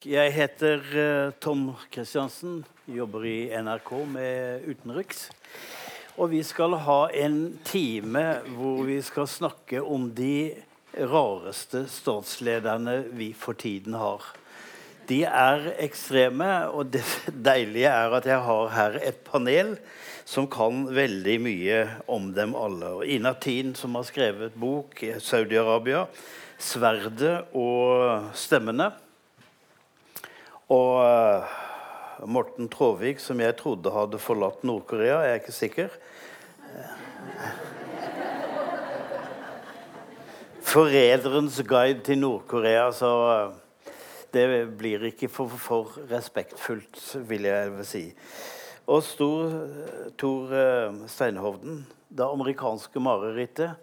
Jeg heter uh, Tom Kristiansen, jobber i NRK med utenriks. Og vi skal ha en time hvor vi skal snakke om de rareste statslederne vi for tiden har. De er ekstreme, og det deilige er at jeg har her et panel som kan veldig mye om dem alle. Og Ina Tin, som har skrevet bok 'Saudi-Arabia', 'Sverdet og stemmene'. Og uh, Morten Tråvik, som jeg trodde hadde forlatt Nord-Korea. Jeg ikke sikker. Forræderens guide til Nord-Korea. Så uh, det blir ikke for, for, respektfullt, vil jeg si. Og stor Tor uh, Steinhovden, det amerikanske marerittet.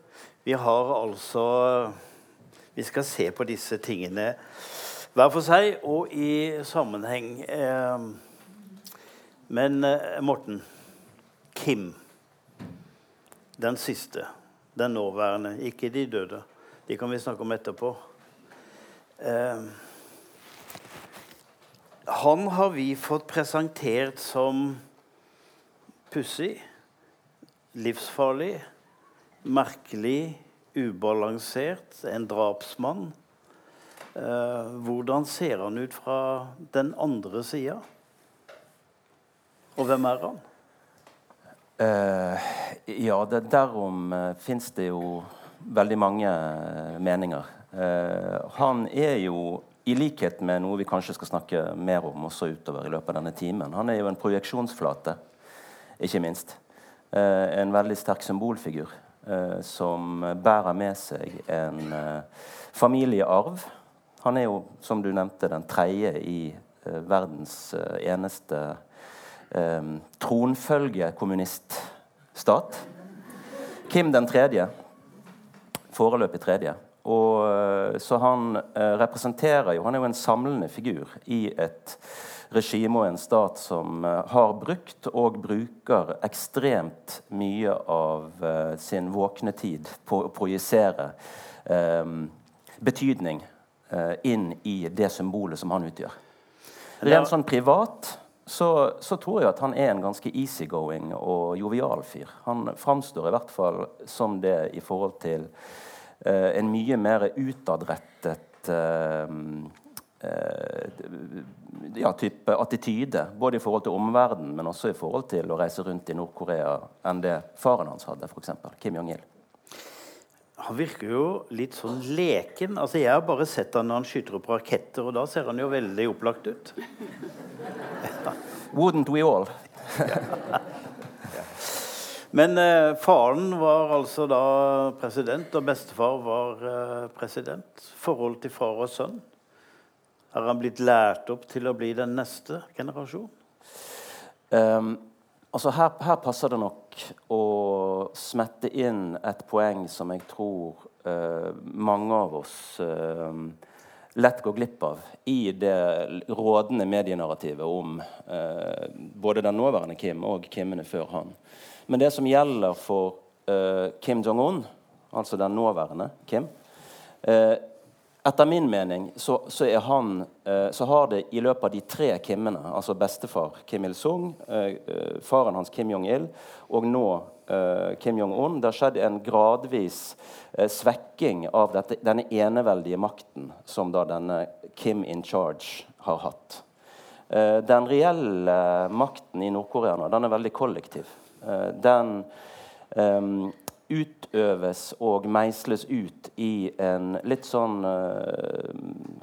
Vi har altså Vi skal se på disse tingene hver for seg og i sammenheng. Eh, men eh, Morten Kim. Den siste. Den nåværende. Ikke de døde. De kan vi snakke om etterpå. Eh, han har vi fått presentert som pussig, livsfarlig, merkelig, ubalansert, en drapsmann. Eh, hvordan ser han ut fra den andre sida? Og hvem er han? Uh, ja, det, derom uh, fins det jo veldig mange uh, meninger. Uh, han er jo, i likhet med noe vi kanskje skal snakke mer om også utover i løpet av denne timen, han er jo en projeksjonsflate, ikke minst. en veldig sterk symbolfigur som bærer med seg en familiearv han er jo, som du nevnte, den tredje i eh, verdens uh, eneste eh, tronfølgekommuniststat. Kim den tredje. Foreløpig tredje. Og, uh, så han representerer jo Han er jo en samlende figur i et regime og en stat som har brukt og bruker ekstremt mye av sin våkne tid på å projisere eh, betydning Eh, inn i det symbolet som han utgjør. Rent sånn privat så, så, tror jeg at han er en ganske easygoing og jovial fyr. Han framstår i hvert fall som det i forhold til uh, en mye mer utadrettet uh, uh, ja, type attityde. Både i forhold til omverdenen, men også i forhold til å reise rundt i Nord-Korea enn det faren hans hadde, f.eks. Kim Jong-il. Han virker jo litt sånn leken. Altså, Jeg har bare sett han når han skyter opp raketter, og da ser han jo veldig opplagt ut. Wouldn't we all? Men eh, faren var altså da president, og bestefar var eh, president. Forhold til far og sønn. Har han blitt lært opp til å bli den neste generasjon? Um, altså her, her passer det nok å smette inn et poeng som jeg tror uh, mange av oss uh, lett går glipp av i det rådende medienarrativet om uh, både den nåværende Kim og Kimmene før han. Men det som gjelder for Kim Jong-un, altså den nåværende Kim etter min mening så, så, han, så, har det i løpet av de tre Kimmene, altså bestefar Kim Il-sung, faren hans Kim Jong-il og nå Kim Jong-un. Det har skjedd en gradvis svekking av dette, denne eneveldige makten som da denne Kim in charge har hatt. Den reelle makten i Nord-Korea nå, den er veldig kollektiv. den utøves og meisles ut i en litt sånn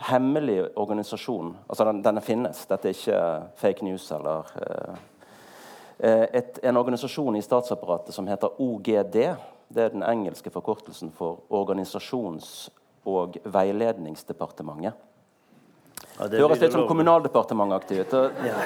hemmelig organisasjon. Altså, den, denne finnes. Dette er ikke fake news eller uh, et, en organisasjon i statsapparatet som heter OGD. Det er den engelske forkortelsen for Organisasjons- og veiledningsdepartementet. Ja, det høres litt som Kommunaldepartementet-aktig ut. Ja.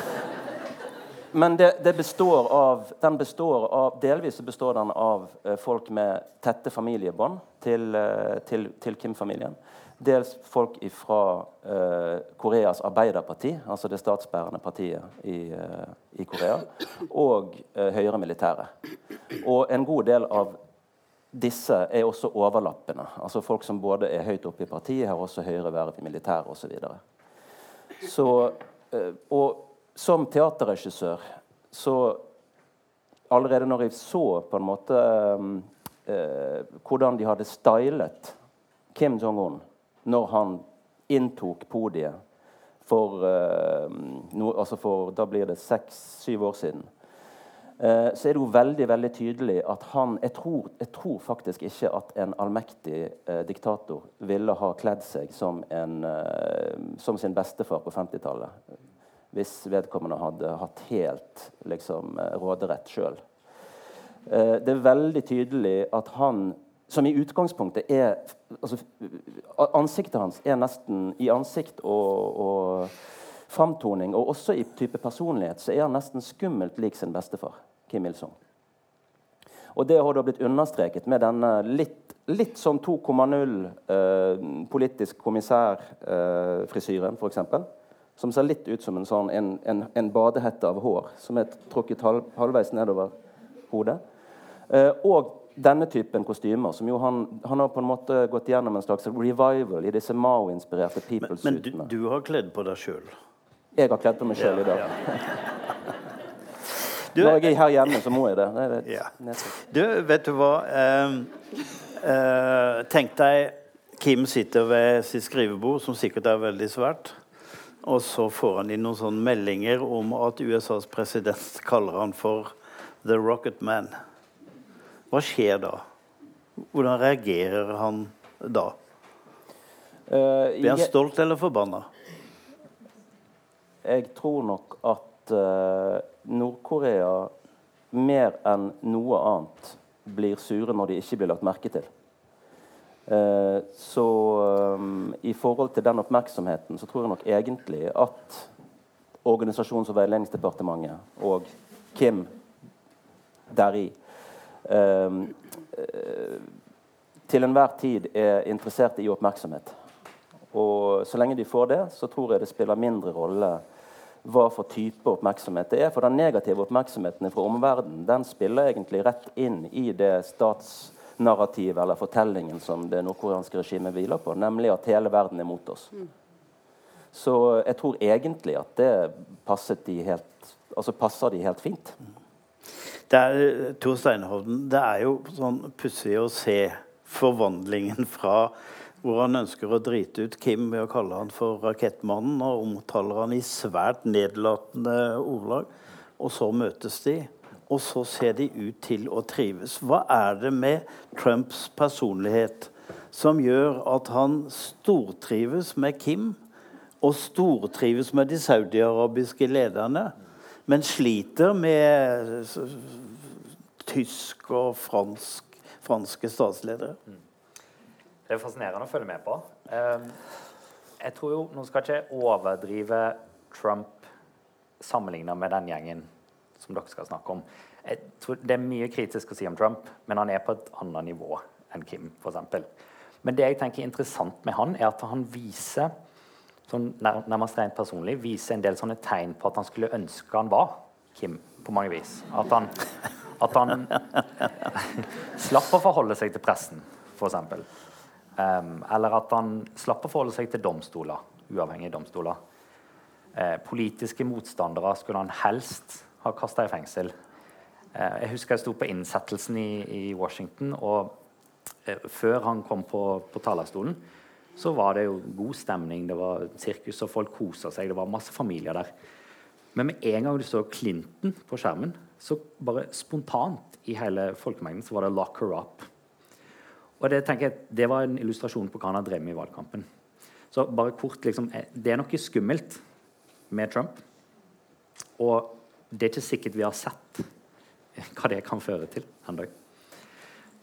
Men det, det består av, den består av, delvis består den av eh, folk med tette familiebånd til, eh, til, til Kim-familien. Dels folk fra uh, Koreas arbeiderparti, altså det statsbærende partiet i, uh, i Korea, og uh, høyere militære. Og en god del av disse er også overlappende. Altså Folk som både er høyt oppe i partiet, har også høyere verv i militæret osv. Så, uh, og som teaterregissør så Allerede når jeg så på en måte um, uh, hvordan de hadde stylet Kim Jong-un når han inntok podiet for, no, altså for Da blir det seks-syv år siden Eh, så er det jo veldig veldig tydelig at han Jeg tror, jeg tror faktisk ikke at en allmektig eh, diktator ville ha kledd seg som, en, eh, som sin bestefar på 50-tallet. Hvis vedkommende hadde hatt helt liksom, råderett sjøl. Eh, det er veldig tydelig at han som i utgangspunktet er altså, Ansiktet hans er nesten I ansikt og, og framtoning, og også i type personlighet, så er han nesten skummelt lik sin bestefar. Kim Il-sung. Og Det har da blitt understreket med denne litt, litt sånn 2,0 eh, politisk kommissær-frisyren, eh, f.eks. Som ser litt ut som en, sånn, en, en, en badehette av hår som er trukket halv, halvveis nedover hodet. Eh, og denne typen kostymer. som jo han, han, har på en måte gått gjennom en slags revival i disse Mao-inspirerte people-suitene. Men, men du, du, har kledd på deg sjøl? Jeg har kledd på meg sjøl ja, i dag. Ja. Du, Når jeg er her hjemme, så må jeg det. det ja. Du, vet du hva? Uh, uh, tenk deg Kim sitter ved sitt skrivebord, som sikkert er veldig svært. Og så får han inn noen sånne meldinger om at USAs president kaller han for The Rocket Man. Hva skjer da? Hvordan reagerer han da? Uh, Blir han stolt eller forbanna? Jeg tror nok at uh, Nord-Korea mer enn noe annet blir sure når de ikke blir lagt merke til. Uh, så um, i forhold til den oppmerksomheten så tror jeg nok egentlig at Organisasjons- og veiledningsdepartementet og Kim deri uh, uh, til enhver tid er interessert i oppmerksomhet. Og så lenge de får det, så tror jeg det spiller mindre rolle hva for type oppmerksomhet det er. For den negative oppmerksomheten fra omverdenen den spiller egentlig rett inn i det statsnarrativet eller fortellingen som det nordkoreanske regimet hviler på, nemlig at hele verden er mot oss. Mm. Så jeg tror egentlig at det de helt, altså passer de helt fint. Det er, Tor Steinhovden, det er jo sånn pussig å se forvandlingen fra hvor han ønsker å drite ut Kim ved å kalle han for Rakettmannen, og omtaler han i svært nedlatende ordlag. Og så møtes de, og så ser de ut til å trives. Hva er det med Trumps personlighet som gjør at han stortrives med Kim, og stortrives med de saudiarabiske lederne, men sliter med tysk og fransk, franske statsledere? Mm. Det er fascinerende å følge med på. Ehm, jeg tror jo, Nå skal ikke overdrive Trump sammenligna med den gjengen som dere skal snakke om. Det er mye kritisk å si om Trump, men han er på et annet nivå enn Kim. For eksempel. men det jeg tenker er interessant med han, er at han viser sånn nærmest rent personlig, viser en del sånne tegn på at han skulle ønske han var Kim på mange vis. At han, at han slapp å forholde seg til pressen, f.eks. Um, eller at han slapp å forholde seg til domstoler, uavhengige domstoler. Eh, politiske motstandere skulle han helst ha kasta i fengsel. Uh, jeg husker jeg sto på innsettelsen i, i Washington, og uh, før han kom på, på, talerstolen, så var det jo god stemning. Det var sirkus, og folk kosa seg. Det var masse familier der. Men med en gang du så Clinton på skjermen, så bare spontant i hele folkemengden så var det 'lock her up'. Og det, tenker jeg, det var en illustrasjon på hva han har drevet med i valgkampen. Så bare kort, liksom, eh, Det er noe skummelt med Trump. Og det er ikke sikkert vi har sett hva det kan føre til ennå.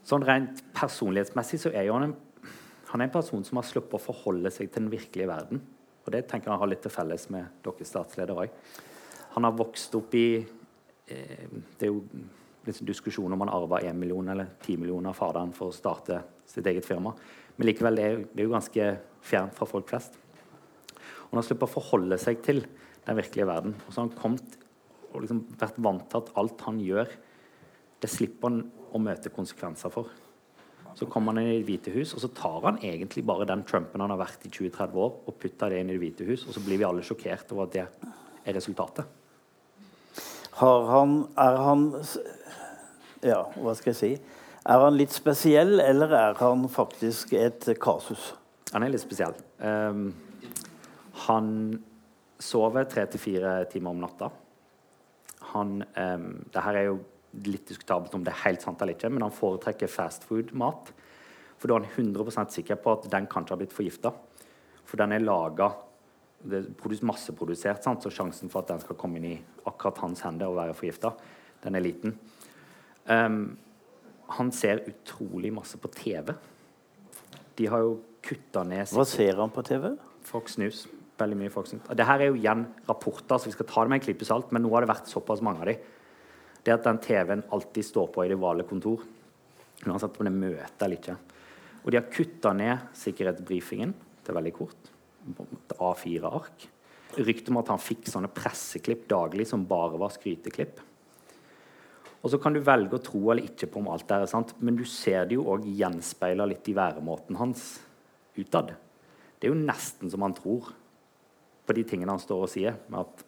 Sånn rent personlighetsmessig så er jo han en, han er en person som har sluppet å forholde seg til den virkelige verden. Og det tenker jeg har litt til felles med deres statsleder òg. Han har vokst opp i eh, Det er jo liksom diskusjon om han arva 1 million eller 10 millioner av faderen for å starte sitt eget firma. Men likevel, det er, det er jo ganske fjernt fra folk flest. Og han har sluppet å forholde seg til den virkelige verden. Og så har han kommet og liksom vært vant til at alt han gjør, det slipper han å møte konsekvenser for. Så kommer han inn i Det hvite hus, og så tar han egentlig bare den Trumpen han har vært i 20-30 år, og putter det inn i Det hvite hus, og så blir vi alle sjokkert over at det er resultatet. Har han Er han Ja, hva skal jeg si? Er han litt spesiell, eller er han faktisk et kasus? Han er litt spesiell. Um, han sover tre til fire timer om natta. Han um, Det her er jo litt diskutabelt om det er helt sant eller ikke, men han foretrekker fastfood-mat. For da er han 100% sikker på at den kanskje har blitt forgifta. For den er laga Det er masseprodusert, sant? så sjansen for at den skal komme inn i akkurat hans hender og være forgifta, den er liten. Um, han ser utrolig masse på TV. De har jo kutta ned Hva ser han på TV? Fox News. Veldig mye folk News. Det her er jo igjen rapporter, så vi skal ta det med en klype salt, men nå har det vært såpass mange av de. Det at den TV-en alltid står på i det vanlige kontor, uansett om det er møte eller ikke. Og de har kutta ned sikkerhetsbrifingen til veldig kort. A4-ark. Ryktet om at han fikk sånne presseklipp daglig som bare var skryteklipp. Og så kan du velge å tro eller ikke på om alt det er sant, men du ser det jo òg gjenspeila litt i væremåten hans utad. Det er jo nesten som han tror på de tingene han står og sier. med at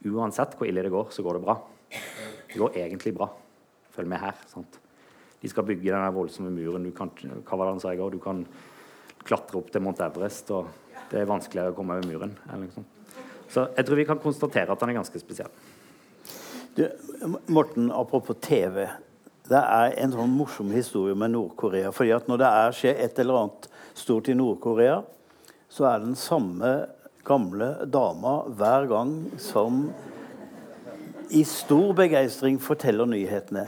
Uansett hvor ille det går, så går det bra. Det går egentlig bra. Følg med her. sant? De skal bygge den voldsomme muren. Du kan? Du kan klatre opp til Mount Everest, og det er vanskeligere å komme over muren. Så jeg tror vi kan konstatere at han er ganske spesiell. Du, Morten, apropos TV. Det er en sånn morsom historie med Nord-Korea. at Når det er skjer et eller annet stort i Nord-Korea, så er den samme gamle dama hver gang som i stor begeistring forteller nyhetene.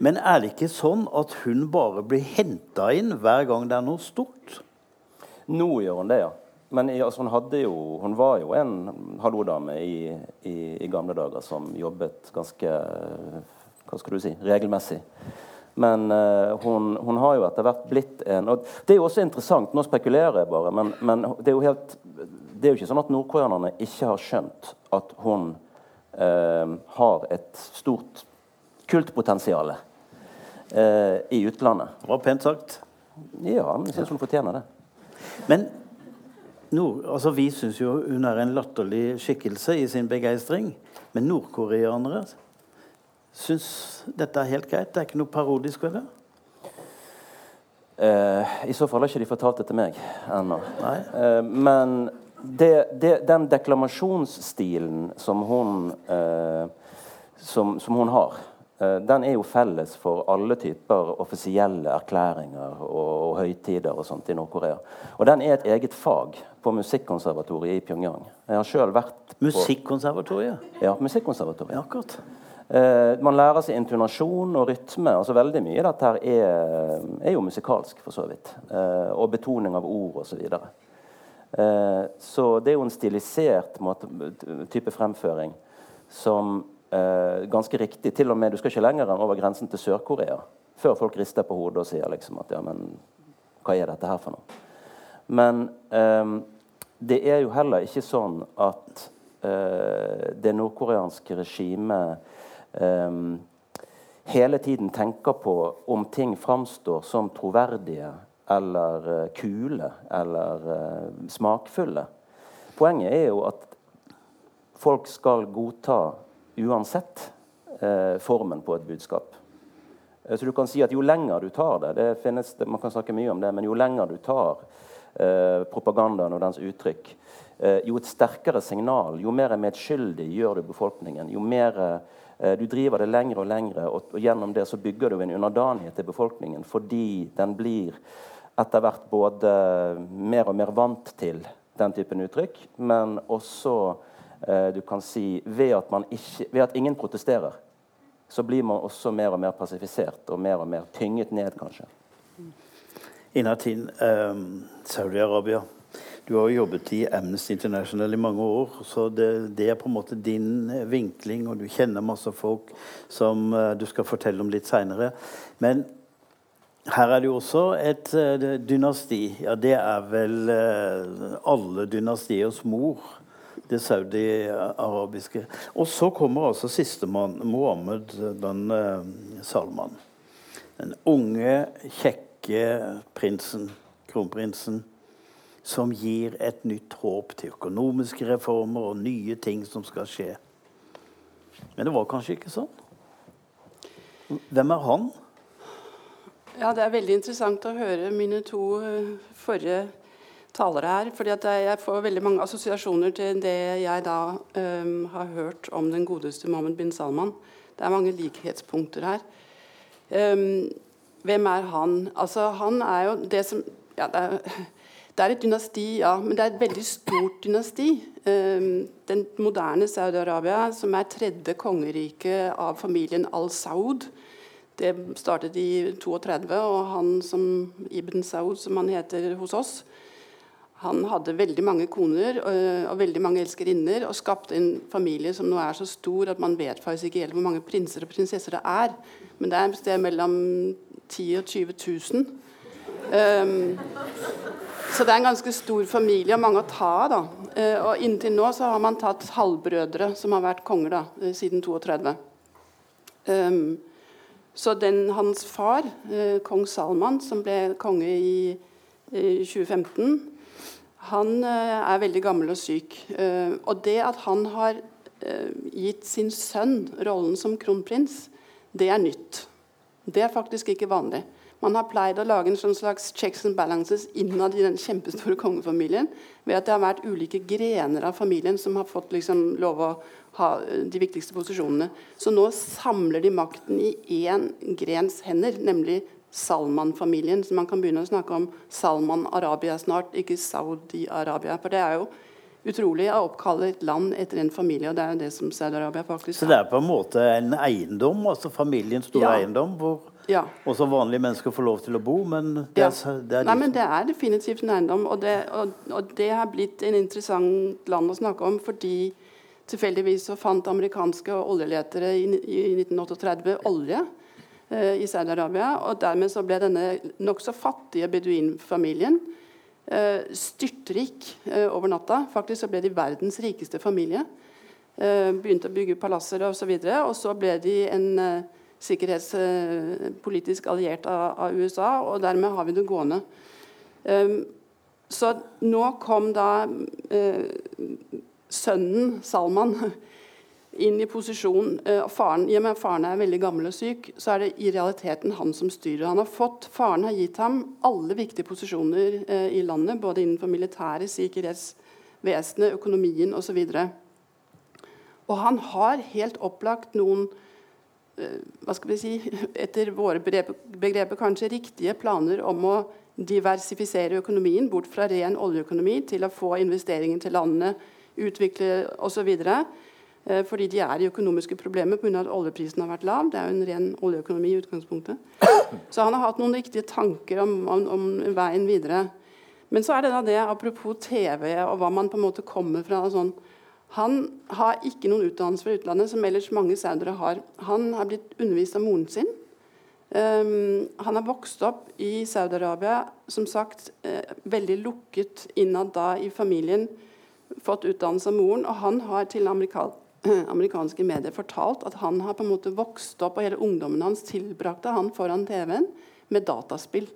Men er det ikke sånn at hun bare blir henta inn hver gang det er noe stort? Nå gjør hun det, ja. Men altså, hun, jo, hun, var jo en hallo-dame i, i, i, gamle dager som jobbet ganske hva skal du si, regelmessig. Men uh, hun, hun, har jo etter hvert blitt en og Det er jo også interessant, nå spekulerer jeg bare, men, men det, er jo helt, det er jo ikke sånn at nordkoreanerne ikke har skjønt at hun eh, har et stort kultpotensial eh, i utlandet. Det var pent sagt. Ja, men jeg syns hun fortjener det. Men nord, altså, vi syns jo hun er en latterlig skikkelse i sin begeistring. Men nordkoreanere syns dette er helt greit? Det er ikke noe parodisk ved det? Uh, I så fall har ikke de fortalt det til meg ennå. Uh, men det, det, den deklamasjonsstilen som hun, eh, som, som hun har, den er jo felles for alle typer offisielle erklæringer og, og høytider og sånt i Nord-Korea. Og den er et eget fag på Musikkonservatoriet i Pyongyang. Jeg har selv vært på Musikkonservatoriet? Ja, Musikkonservatoriet. Ja, akkurat. Eh, man lærer seg intonasjon og rytme. altså Veldig mye dette her er, er jo musikalsk, for så vidt. Eh, og betoning av ord osv. Så, eh, så det er jo en stilisert måte, type fremføring som eh, ganske riktig til og med, Du skal ikke lenger enn over grensen til Sør-Korea før folk rister på hodet og sier liksom at ja, men hva er dette her for noe? Men eh, det er jo heller ikke sånn at eh, det nordkoreanske regimet um, hele tiden tenker på om ting framstår som troverdige eller uh, kule eller uh, smakfulle. Poenget er jo at folk skal godta uansett uh, formen på et budskap. Så du kan si at Jo lenger du tar det, det finnes, man kan snakke mye om det, men jo lenger du tar propagandaen og dens uttrykk, jo et sterkere signal, jo mer medskyldig gjør du befolkningen. Jo mer Eh, du driver det lengre og lengre, og, og gjennom det så bygger du en underdanighet til befolkningen fordi den blir etter hvert både mer og mer vant til den typen uttrykk, men også eh, du kan si ved at, ikke, ved at, ingen protesterer, så blir man også mer og mer pasifisert og mer og mer tynget ned, kanskje. Inatin, eh, Saudi-Arabia. Du har jo jobbet i Amnesty International i mange år, så det, det, er på en måte din eh, vinkling, og du kjenner masse folk som eh, du skal fortelle om litt seinere. Men her er det jo også et uh, dynasti. Ja, det er vel uh, alle dynastiers mor. Det saudi-arabiske. Og så kommer altså sistemann, Mohammed ben Salman. Den unge, kjekke prinsen, kronprinsen, som gir et nytt håp til økonomiske reformer og nye ting som skal skje. Men det var kanskje ikke sånn. Hvem er han? Ja, Det er veldig interessant å høre mine to eh, forrige talere her. fordi Jeg får veldig mange assosiasjoner til det jeg da um, har hørt om den godeste Mohammed bin Salman. Det er mange likhetspunkter her. Um, hvem er han? Altså, han er jo det som ja, det, er, det, er, et dynasti, ja, men det er et veldig stort dynasti. Um, den moderne Saudi-Arabia, som er tredje kongerike av familien al-Saud. Det startet i 32, og han som Ibn Saud, som han heter hos oss, han hadde veldig mange koner øh, og veldig mange elskerinner og skapte en familie som nå er så stor at man vet faktisk ikke helt hvor mange prinser og prinsesser det er. Men det er et sted mellom 10 og 20 000. Um, så det er en ganske stor familie og mange å ta av. Uh, og inntil nå så har man tatt halvbrødre som har vært konger da, øh, siden 32. Um, så den, hans far, uh, kong Salman, som ble konge i, i 2015 han eh, er veldig gammel og syk. Eh, og det at han har eh, gitt sin sønn rollen som kronprins, det er nytt. Det er faktisk ikke vanlig. Man har pleid å lage en sånn slags checks and balances innad i den kjempestore kongefamilien ved at det har vært ulike grener av familien som har fått liksom lov å ha de viktigste posisjonene. Så nå samler de makten i én grens hender, nemlig Salman-familien. Så man kan begynne å snakke om Salman-Arabia snart, ikke Saudi-Arabia. For det er jo utrolig å oppkalle et land etter en familie, og det er jo det som Saudi-Arabia faktisk er. Så det er på en måte en eiendom, altså familiens store ja. eiendom, hvor ja. også vanlige mennesker får lov til å bo, men det, ja. er, det er Nei, men det er definitivt en eiendom, og det, og, og det har blitt en interessant land å snakke om fordi tilfeldigvis så fant amerikanske oljeletere i, i 1938 olje Eh, i Saudi-Arabia. Og dermed så ble denne nokså fattige beduinfamilien eh, styrtrik eh, over natta. Faktisk så ble de verdens rikeste familie. Begynte å bygge palasser osv. Og, så videre, og så ble de en sikkerhetspolitisk alliert av, av, USA, og dermed har vi det gående. Så nå kom da sønnen Salman inn i posisjon uh, faren, I og med at faren er veldig gammel og syk, så er det i realiteten han som styrer. Han har fått, Faren har gitt ham alle viktige posisjoner uh, i landet, både innenfor militære, sikkerhetsvesenet, økonomien osv. Og, og han har helt opplagt noen uh, hva skal vi si, etter våre begreper kanskje riktige planer om å diversifisere økonomien bort fra ren oljeøkonomi til å få investeringer til landene, utvikle osv. Eh, fordi de er i økonomiske problemer pga. at oljeprisen har vært lav. Det er jo en ren oljeøkonomi i utgangspunktet. Så han har hatt noen riktige tanker om, om, om veien videre. Men så er det da det, apropos TV og hva man på en måte kommer fra. Sånn. Han har ikke noen utdannelse fra utlandet, som ellers mange saudere har. Han har blitt undervist av moren sin. Um, han har vokst opp i Saudi-Arabia, som sagt eh, veldig lukket innad da i familien. Fått utdannelse av moren, og han har til amerikansk amerikanske medier fortalt at han har på en måte vokst opp, og hele ungdommen hans tilbrakte han foran TV-en med dataspill.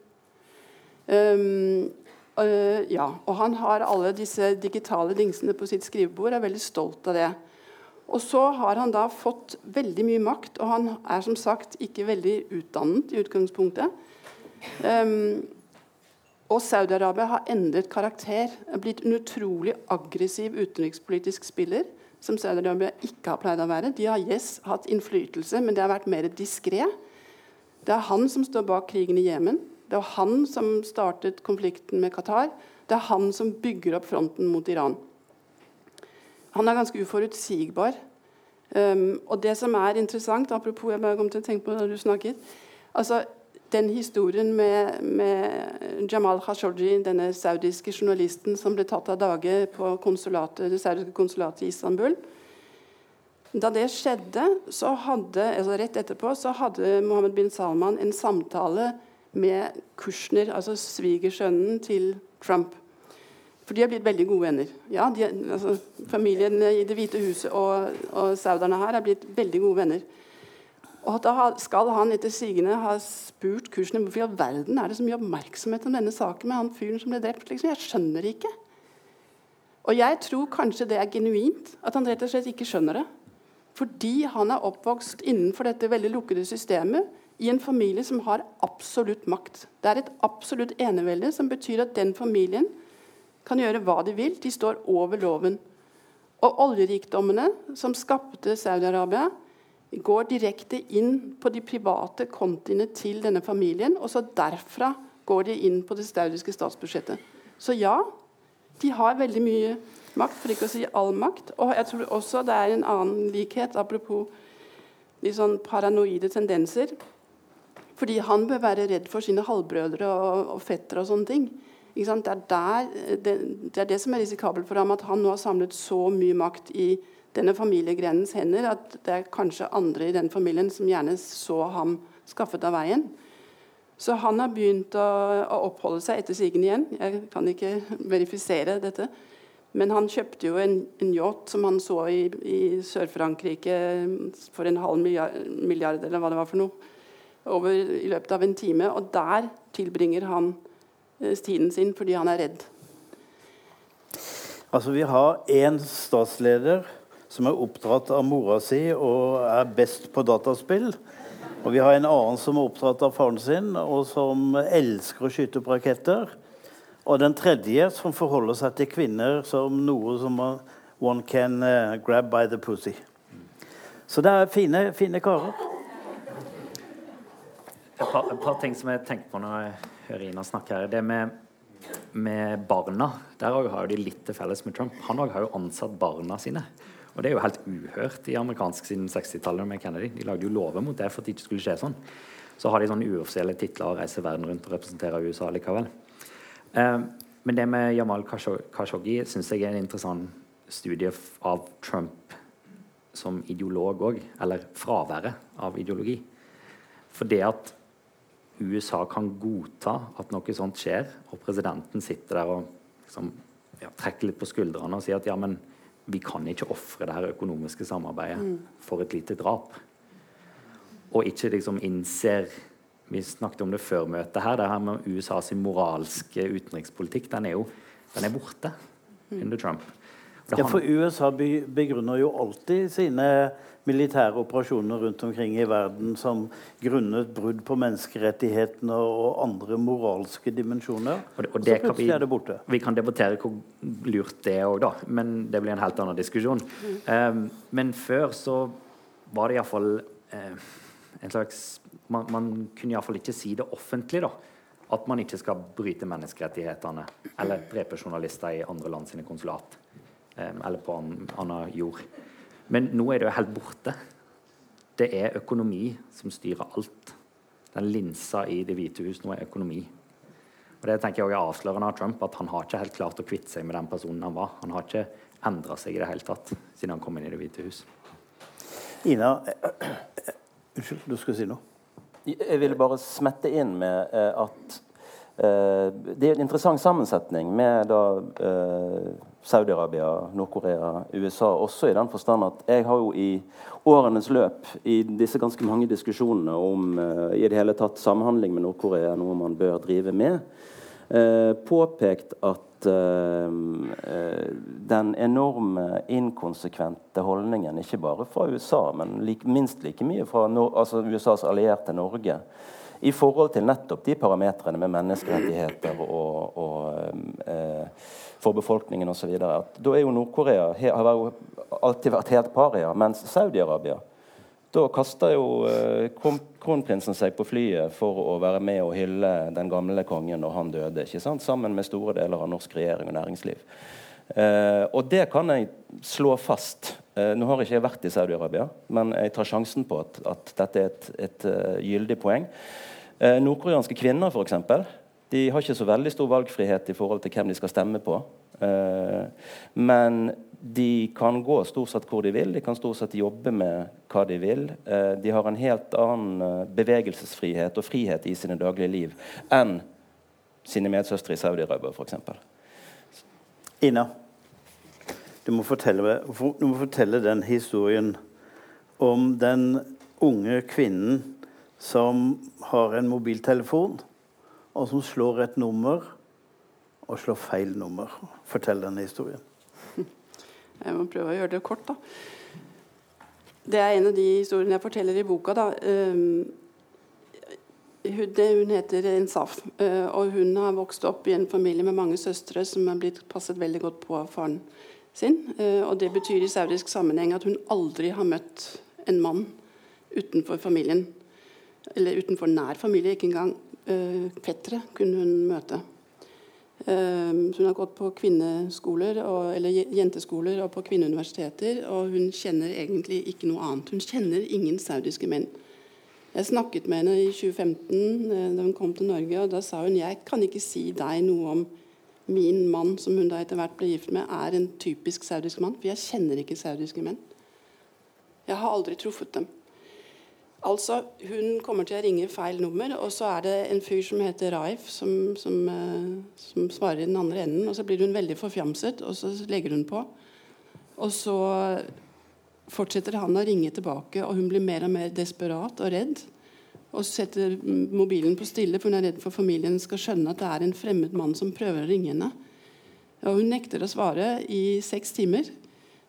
Um, uh, ja, og han har alle disse digitale dingsene på sitt skrivebord, er veldig stolt av det. Og så har han da fått veldig mye makt, og han er som sagt ikke veldig utdannet i utgangspunktet. Um, og Saudi-Arabia har endret karakter, blitt en utrolig aggressiv utenrikspolitisk spiller som Saudi-Arabia ikke har pleid å være. De har yes, hatt innflytelse, men det har vært mer diskré. Det er han som står bak krigen i Jemen. Det er han som startet konflikten med Qatar. Det er han som bygger opp fronten mot Iran. Han er ganske uforutsigbar. Um, og det som er interessant, apropos jeg bare kom til å tenke på det du snakket altså den historien med, med, Jamal Khashoggi, denne saudiske journalisten som ble tatt av dage på konsulatet, det saudiske konsulatet i Istanbul Da det skjedde, så hadde, altså rett etterpå, så hadde Mohammed bin Salman en samtale med Kushner, altså svigersønnen til Trump. For de har blitt veldig gode venner. Ja, de, altså, familien i Det hvite huset og, og sauderne her har blitt veldig gode venner. Og da skal han etter sigende ha spurt kursene hvorfor i all verden er det så mye oppmerksomhet om denne saken med han fyren som ble drept. Liksom. Jeg skjønner ikke. Og jeg tror kanskje det er genuint, at han rett og slett ikke skjønner det. Fordi han er oppvokst innenfor dette veldig lukkede systemet i en familie som har absolutt makt. Det er et absolutt enevelde som betyr at den familien kan gjøre hva de vil. De står over loven. Og oljerikdommene som skapte Saudi-Arabia, går direkte inn på de private kontiene til denne familien, og så derfra går de inn på det saudiske statsbudsjettet. Så ja, de har veldig mye makt, for ikke å si all makt. Og jeg tror også det er en annen likhet, apropos litt sånn paranoide tendenser. Fordi han bør være redd for sine halvbrødre og, og fettere og sånne ting. Det er, der, det, det, er det som er risikabelt for ham, at han nå har samlet så mye makt i denne familiegrenens hender at det er kanskje andre i den familien som gjerne så ham skaffet av veien. Så han har begynt å, å oppholde seg etter sigende igjen. Jeg kan ikke verifisere dette. Men han kjøpte jo en, en yacht som han så i, i Sør-Frankrike for en halv milliard, milliard, eller hva det var for noe, over, i løpet av en time. Og der tilbringer han eh, tiden sin fordi han er redd. Altså, Vi har én statsleder som er oppdratt av mora si og er best på dataspill. Og vi har en annen som er oppdratt av faren sin, og som elsker å skyte opp raketter. Og den tredje som forholder seg til kvinner som noe som one can uh, grab by the pussy. Så det er fine, fine karer. Et par, et par, ting som jeg tenker på når jeg hører Ina snakke her. Det med, med barna. Der har de litt til felles med Trump. Han har jo ansatt barna sine. Og det er jo helt uhørt i amerikansk siden 60-tallet med Kennedy. De lagde jo lover mot det for at det ikke skulle skje sånn. Så har de sånne uoffisielle titler og reiser verden rundt og representerer USA likevel. Eh, men det med Jamal Khashoggi syns jeg er en interessant studie av Trump som ideolog òg. Eller fraværet av ideologi. For det at USA kan godta at noe sånt skjer, og presidenten sitter der og liksom, ja, trekker litt på skuldrene og sier at ja, men vi kan ikke ofre det her økonomiske samarbeidet mm. for et lite drap. Og ikke liksom innser Vi snakket om det før møtet her. Det her med USAs moralske utenrikspolitikk, den er jo den er borte mm. under Trump. Ja, for USA begrunner jo alltid sine militære operasjoner rundt omkring i verden som grunnet brudd på menneskerettighetene og andre moralske dimensjoner. Og det, og det så plutselig vi, er det borte. Vi kan debattere hvor lurt det er òg, da. Men det blir en helt annen diskusjon. Mm. Um, men før så var det iallfall uh, eh, en slags Man, man kunne iallfall ikke si det offentlig, da. At man ikke skal bryte menneskerettighetene eller drepe journalister i andre land sine konsulat. Um, eller på annen jord. Men nå er det jo helt borte. Det er økonomi som styrer alt. Den linsa i Det hvite hus nå er økonomi. Og Det tenker jeg også er avslørende av Trump, at han har ikke helt klart å kvitte seg med den personen han var. Han har ikke endra seg i det hele tatt siden han kom inn i Det hvite hus. Ina, unnskyld, du skulle si noe? Jeg ville bare smette inn med eh, at eh, det er en interessant sammensetning med da eh, Saudi-Arabia, Nord-Korea, USA også i den forstand at jeg har jo i årenes løp, i disse ganske mange diskusjonene om uh, i det hele tatt samhandling med Nord-Korea, noe man bør drive med, uh, påpekt at uh, den enorme inkonsekvente holdningen, ikke bare fra USA, men like, minst like mye fra no altså USAs allierte Norge, i forhold til nettopp de parametrene med menneskerettigheter og, og for befolkningen osv. Da er jo Nord-Korea har jo alltid vært helt paria, mens Saudi-Arabia Da kasta jo eh, kronprinsen seg på flyet for å være med og hylle den gamle kongen når han døde, ikke sant? sammen med store deler av norsk regjering og næringsliv. Eh, og det kan jeg slå fast. Eh, nå har ikke jeg vært i Saudi-Arabia, men jeg tar sjansen på at, at dette er et, et uh, gyldig poeng. Eh, nordkoreanske kvinner, f.eks. De har ikke så veldig stor valgfrihet i forhold til hvem de skal stemme på. Uh, men de kan gå stort sett hvor de vil, de kan stort sett jobbe med hva de vil. Uh, de har en helt annen uh, bevegelsesfrihet og frihet i sine daglige liv enn sine medsøstre i Saudi-Arabia f.eks. Ina, du må, fortelle, du må fortelle den historien om den unge kvinnen som har en mobiltelefon, og som slår et nummer og slår feil nummer. Fortell denne historien. Jeg må prøve å gjøre det kort, da. Det er en av de historiene jeg forteller i boka. da. Um, hun heter Insaf, uh, og hun har vokst opp i en familie med mange søstre som har blitt passet veldig godt på av faren sin. Uh, og Det betyr i saudisk sammenheng at hun aldri har møtt en mann utenfor familien. Eller utenfor nær familie, ikke engang fettere kunne hun møte. Ehm, hun har gått på kvinneskoler, og, eller jenteskoler og på kvinneuniversiteter, og hun kjenner egentlig ikke noe annet. Hun kjenner ingen saudiske menn. Jeg snakket med henne i 2015 eh, da hun kom til Norge, og da sa hun jeg kan ikke si deg noe om min mann, som hun da etter hvert ble gift med, er en typisk saudisk mann, for jeg kjenner ikke saudiske menn. Jeg har aldri truffet dem. Altså, Hun kommer til å ringe feil nummer, og så er det en fyr som heter Raif, som, som, uh, som svarer i den andre enden. og Så blir hun veldig forfjamset, og så legger hun på. Og så fortsetter han å ringe tilbake, og hun blir mer og mer desperat og redd. Og setter mobilen på stille, for hun er redd for familien skal skjønne at det er en fremmed mann som prøver å ringe henne. Og Hun nekter å svare i seks timer.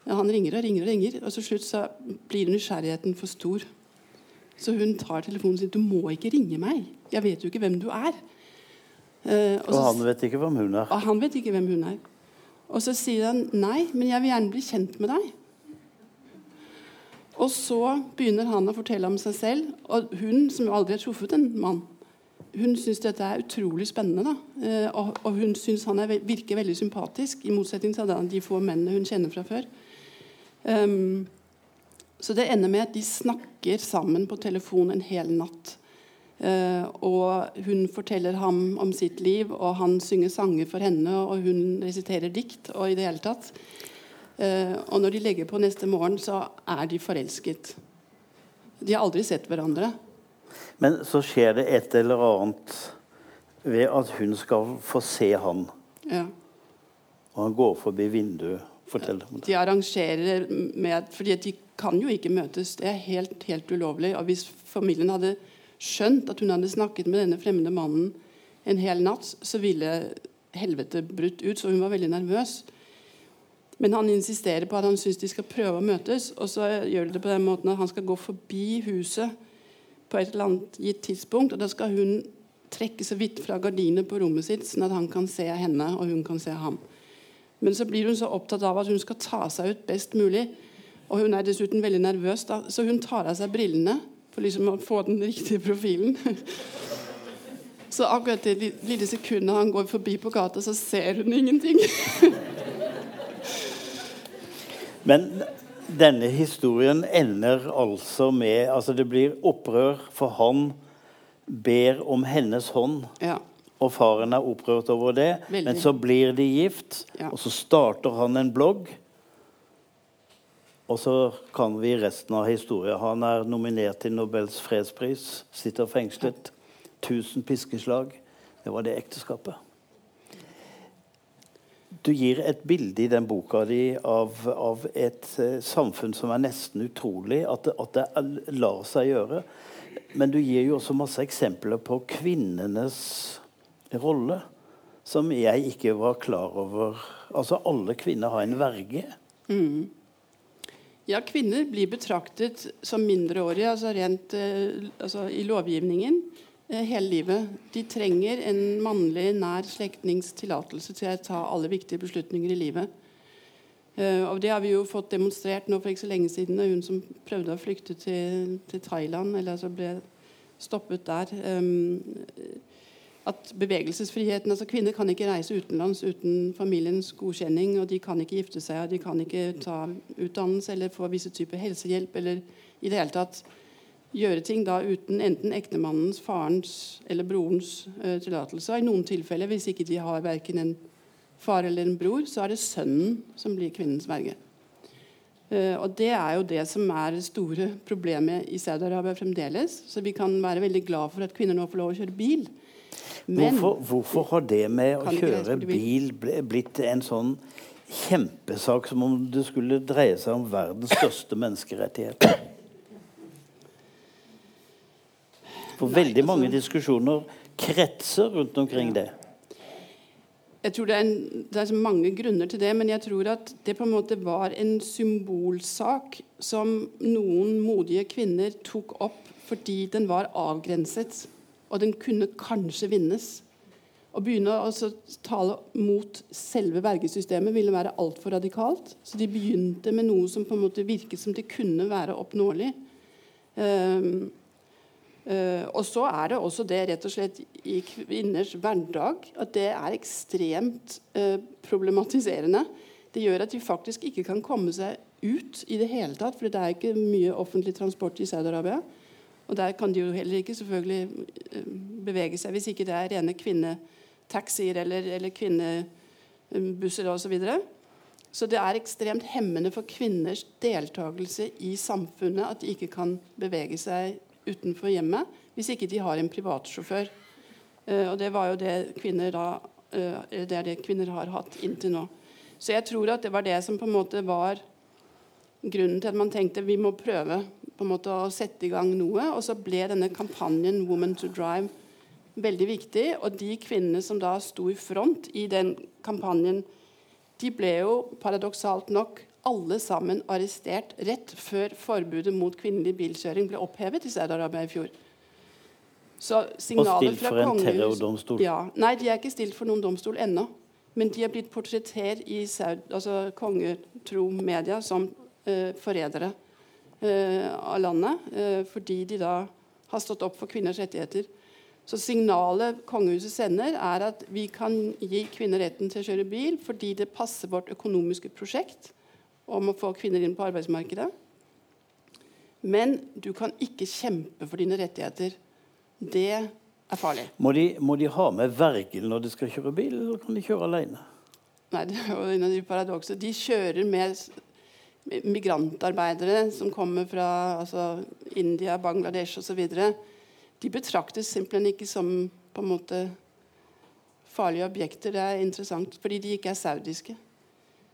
Han ringer og ringer og ringer, og til slutt blir nysgjerrigheten for stor. Så hun tar telefonen sier 'Du må ikke ringe meg. Jeg vet jo ikke hvem du er'. Uh, og, og, han vet ikke hvem hun er. Og han vet ikke hvem hun er. Og så sier han 'Nei, men jeg vil gjerne bli kjent med deg'. Og så begynner han å fortelle om seg selv. Og hun, som aldri har truffet en mann, hun syns dette er utrolig spennende. Uh, og, og, hun syns han er, virker veldig sympatisk, i motsetning til de få mennene hun kjenner fra før. Um, så det ender med at de snakker sammen på telefon en hel natt. Uh, og hun forteller ham om sitt liv, og han synger sanger for henne, og hun resiterer dikt. Og i det hele tatt. Uh, og når de legger på neste morgen, så er de forelsket. De har aldri sett hverandre. Men så skjer det et eller annet ved at hun skal få se han. Ja. Og han går forbi vinduet. Fortell om det. De arrangerer med fordi de kan jo ikke møtes. Det er helt, helt ulovlig. Og hvis familien hadde skjønt at hun hadde snakket med denne fremmede mannen en hel natt, så ville helvete brutt ut. Så hun var veldig nervøs. Men han insisterer på at han syns de skal prøve å møtes. Og så gjør de det på den måten at han skal gå forbi huset på et eller annet gitt tidspunkt. Og da skal hun trekke så vidt fra gardinet på rommet sitt, sånn at han kan se henne og hun kan se ham. Men så blir hun så opptatt av at hun skal ta seg ut best mulig. Og hun er dessuten veldig nervøs, da, så hun tar av seg brillene for liksom å få den riktige profilen. så akkurat det lille sekundet han går forbi på gata, så ser hun ingenting. Men denne historien ender altså med altså Det blir opprør, for han ber om hennes hånd. Ja. Og faren er opprørt over det. Veldig. Men så blir de gift, ja. og så starter han en blogg. Og så kan vi resten av historien. Han er nominert til Nobels fredspris, sitter fengslet. 1000 piskeslag. Det var det ekteskapet. Du gir et bilde i den boka di av, av et eh, samfunn som er nesten utrolig. At at det, lar seg gjøre. Men du gir jo også masse eksempler på kvinnenes rolle som jeg ikke var klar over. Altså, alle kvinner har en verge. Mm. Ja, kvinner blir betraktet som mindreårige altså rent eh, altså i lovgivningen eh, hele livet. De trenger en mannlig, nær slektnings tillatelse til å ta alle viktige beslutninger i livet. Eh, og Det har vi jo fått demonstrert nå for ikke så lenge siden. Hun som prøvde å flykte til, til Thailand, eller altså ble stoppet der. At bevegelsesfriheten altså Kvinner kan ikke reise utenlands uten familiens godkjenning. og De kan ikke gifte seg, og de kan ikke ta utdannelse eller få visse typer helsehjelp. eller i det hele tatt gjøre ting da uten enten ektemannens, farens eller brorens uh, tillatelse. I noen tilfeller, hvis ikke de har verken en far eller en bror, så er det sønnen som blir kvinnens verge. Uh, og Det er jo det som er det store problemet i Saudi-Arabia fremdeles. Så vi kan være veldig glad for at kvinner nå får lov å kjøre bil. Men, hvorfor, hvorfor, har det med å kjøre bil blitt en sånn kjempesak som om det skulle dreie seg om verdens største menneskerettighet? For veldig mange altså- diskusjoner kretser rundt omkring det. Jeg tror det er, en, det er mange grunner til det, men jeg tror at det på en måte var en symbolsak som noen modige kvinner tok opp fordi den var avgrenset, og den kunne kanskje vinnes. Å begynne å tale mot selve vergesystemet ville være altfor radikalt. Så de begynte med noe som på en måte virket som det kunne være oppnåelig. Um, Uh, og så er det også det rett og slett i kvinners hverdag at det er ekstremt uh, problematiserende. Det gjør at de faktisk ikke kan komme seg ut i det hele tatt, for det er ikke mye offentlig transport i Saudi-Arabia. Og der kan de jo heller ikke selvfølgelig uh, bevege seg hvis ikke det er rene kvinnetaxier eller, eller kvinnebusser osv. Så, videre. så det er ekstremt hemmende for kvinners deltakelse i samfunnet at de ikke kan bevege seg utenfor hjemmet hvis ikke de har en privatsjåfør. Uh, og det var jo det kvinner da uh, det er det kvinner har hatt inntil nå. Så jeg tror at det var det som på en måte var grunnen til at man tenkte vi må prøve på en måte å sette i gang noe. Og så ble denne kampanjen 'Woman to Drive' veldig viktig. Og de kvinnene som da sto i front i den kampanjen, de ble jo paradoksalt nok alle sammen arrestert rett før forbudet mot kvinnelig bilkjøring ble opphevet i Saudi-Arabia i fjor. Så og stilt for en terrordomstol? Ja, nei, de er ikke stilt for noen domstol ennå. Men de er blitt portrettert i altså, kongetro media som uh, forrædere av landet. Uh, fordi de da har stått opp for kvinners rettigheter. Så signalet kongehuset sender, er at vi kan gi kvinner retten til å kjøre bil fordi det passer vårt økonomiske prosjekt om å få kvinner inn på arbeidsmarkedet. Men du kan ikke kjempe for dine rettigheter. Det er farlig. Må de, må de ha med verge når de skal kjøre bil, eller kan de kjøre alene? Nei, det er jo en av de paradokser. De kjører med migrantarbeidere som kommer fra altså, India, Bangladesh osv. De betraktes simpelthen ikke som på en måte farlige objekter. Det er interessant, fordi de ikke er saudiske.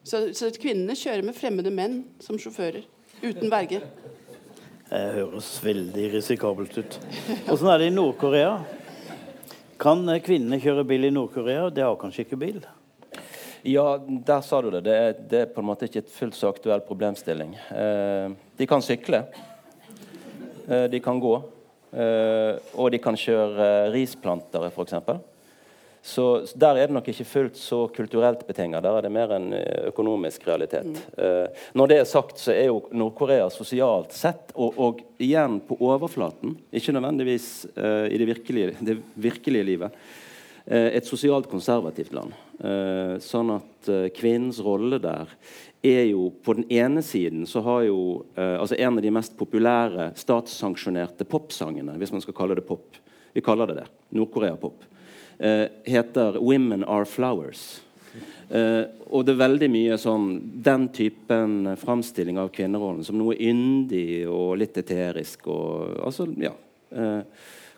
Så, så kvinnene kjører med fremmede menn som sjåfører. Uten verge. Det høres veldig risikabelt ut. Åssen er det i Nord-Korea? Kan kvinnene kjøre bil i Nord-Korea? De har kanskje ikke bil? Ja, der sa du det. Det er, det er på en måte ikke et fullt så aktuell problemstilling. Eh, de kan sykle. Eh, de kan gå. Eh, og de kan kjøre risplantere, f.eks. Så Der er det nok ikke fullt så kulturelt betinget. Der er det mer en eh, økonomisk realitet. Mm. Når det er sagt, så er jo Nord-Korea sosialt sett, og, og, igjen på overflaten, ikke nødvendigvis i det virkelige, det virkelige livet, et sosialt konservativt land. Sånn at kvinnens rolle der er jo På den ene siden så har jo altså en av de mest populære statssanksjonerte popsangene, hvis man skal kalle det pop. Vi kaller det det. Nord-Korea-pop eh, heter 'Women Are Flowers'. Eh, og det er veldig mye sånn den typen framstilling av kvinnerollen som noe yndig og litt eterisk. Og, altså, ja, eh,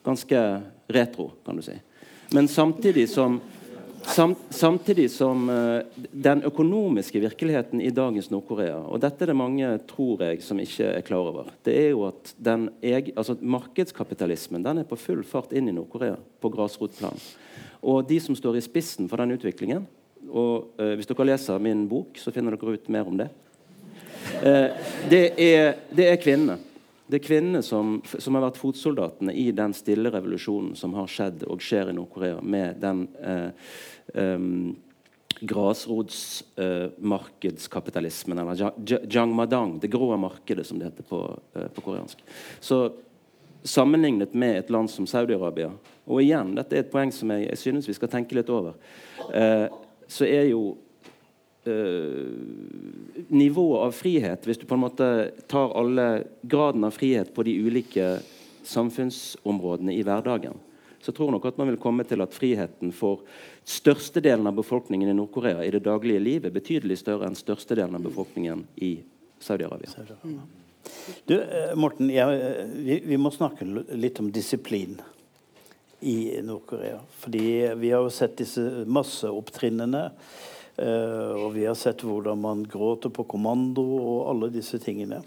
ganske retro, kan du si. Men samtidig som Sam, samtidig som uh, den økonomiske virkeligheten i dagens Nord-Korea Og dette er det mange, tror jeg, som ikke er klar over. Det er jo at den, altså, Markedskapitalismen den er på full fart inn i Nord-Korea på grasrotplan. Og de som står i spissen for den utviklingen og uh, Hvis dere leser min bok, så finner dere ut mer om det. Uh, det, er, det, er, kvinnene. Det er kvinnene som, som, har vært fotsoldatene i den stille revolusjonen som har skjedd og skjer i Nord-Korea, med den eh, eh, grasrotsmarkedskapitalismen, eller jangmadang, det grå markedet, som det heter på, på koreansk. Så sammenlignet med et land som Saudi-Arabia Og igjen, dette er et poeng som jeg, jeg synes vi skal tenke litt over. Eh, så er jo eh, nivået av frihet Hvis du på en måte tar alle graden av frihet på de ulike samfunnsområdene i hverdagen, så tror jeg nok at man vil komme til at friheten for størstedelen av befolkningen i Nord-Korea i det daglige livet er betydelig større enn størstedelen av befolkningen i Saudi-Arabia. Saudi du, eh, Morten, jeg, eh, vi, vi, må snakke litt om disiplin i Nord-Korea. Fordi vi har jo sett disse masseopptrinnene. Uh, og vi har sett hvordan man gråter på kommando og alle disse tingene.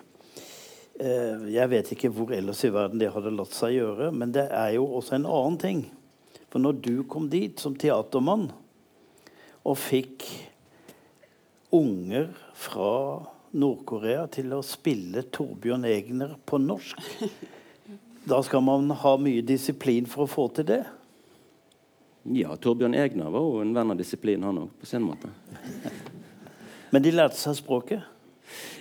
Eh, jeg vet ikke hvor ellers i verden det hadde latt seg gjøre, men det er jo også en annen ting. For når du kom dit som teatermann og fikk unger fra Nord-Korea til å spille Torbjørn Egner på norsk, da skal man ha mye disiplin for å få til det. Ja, Torbjørn Egner var jo en venn av disiplin, han òg, på sin måte. Men de lærte seg språket?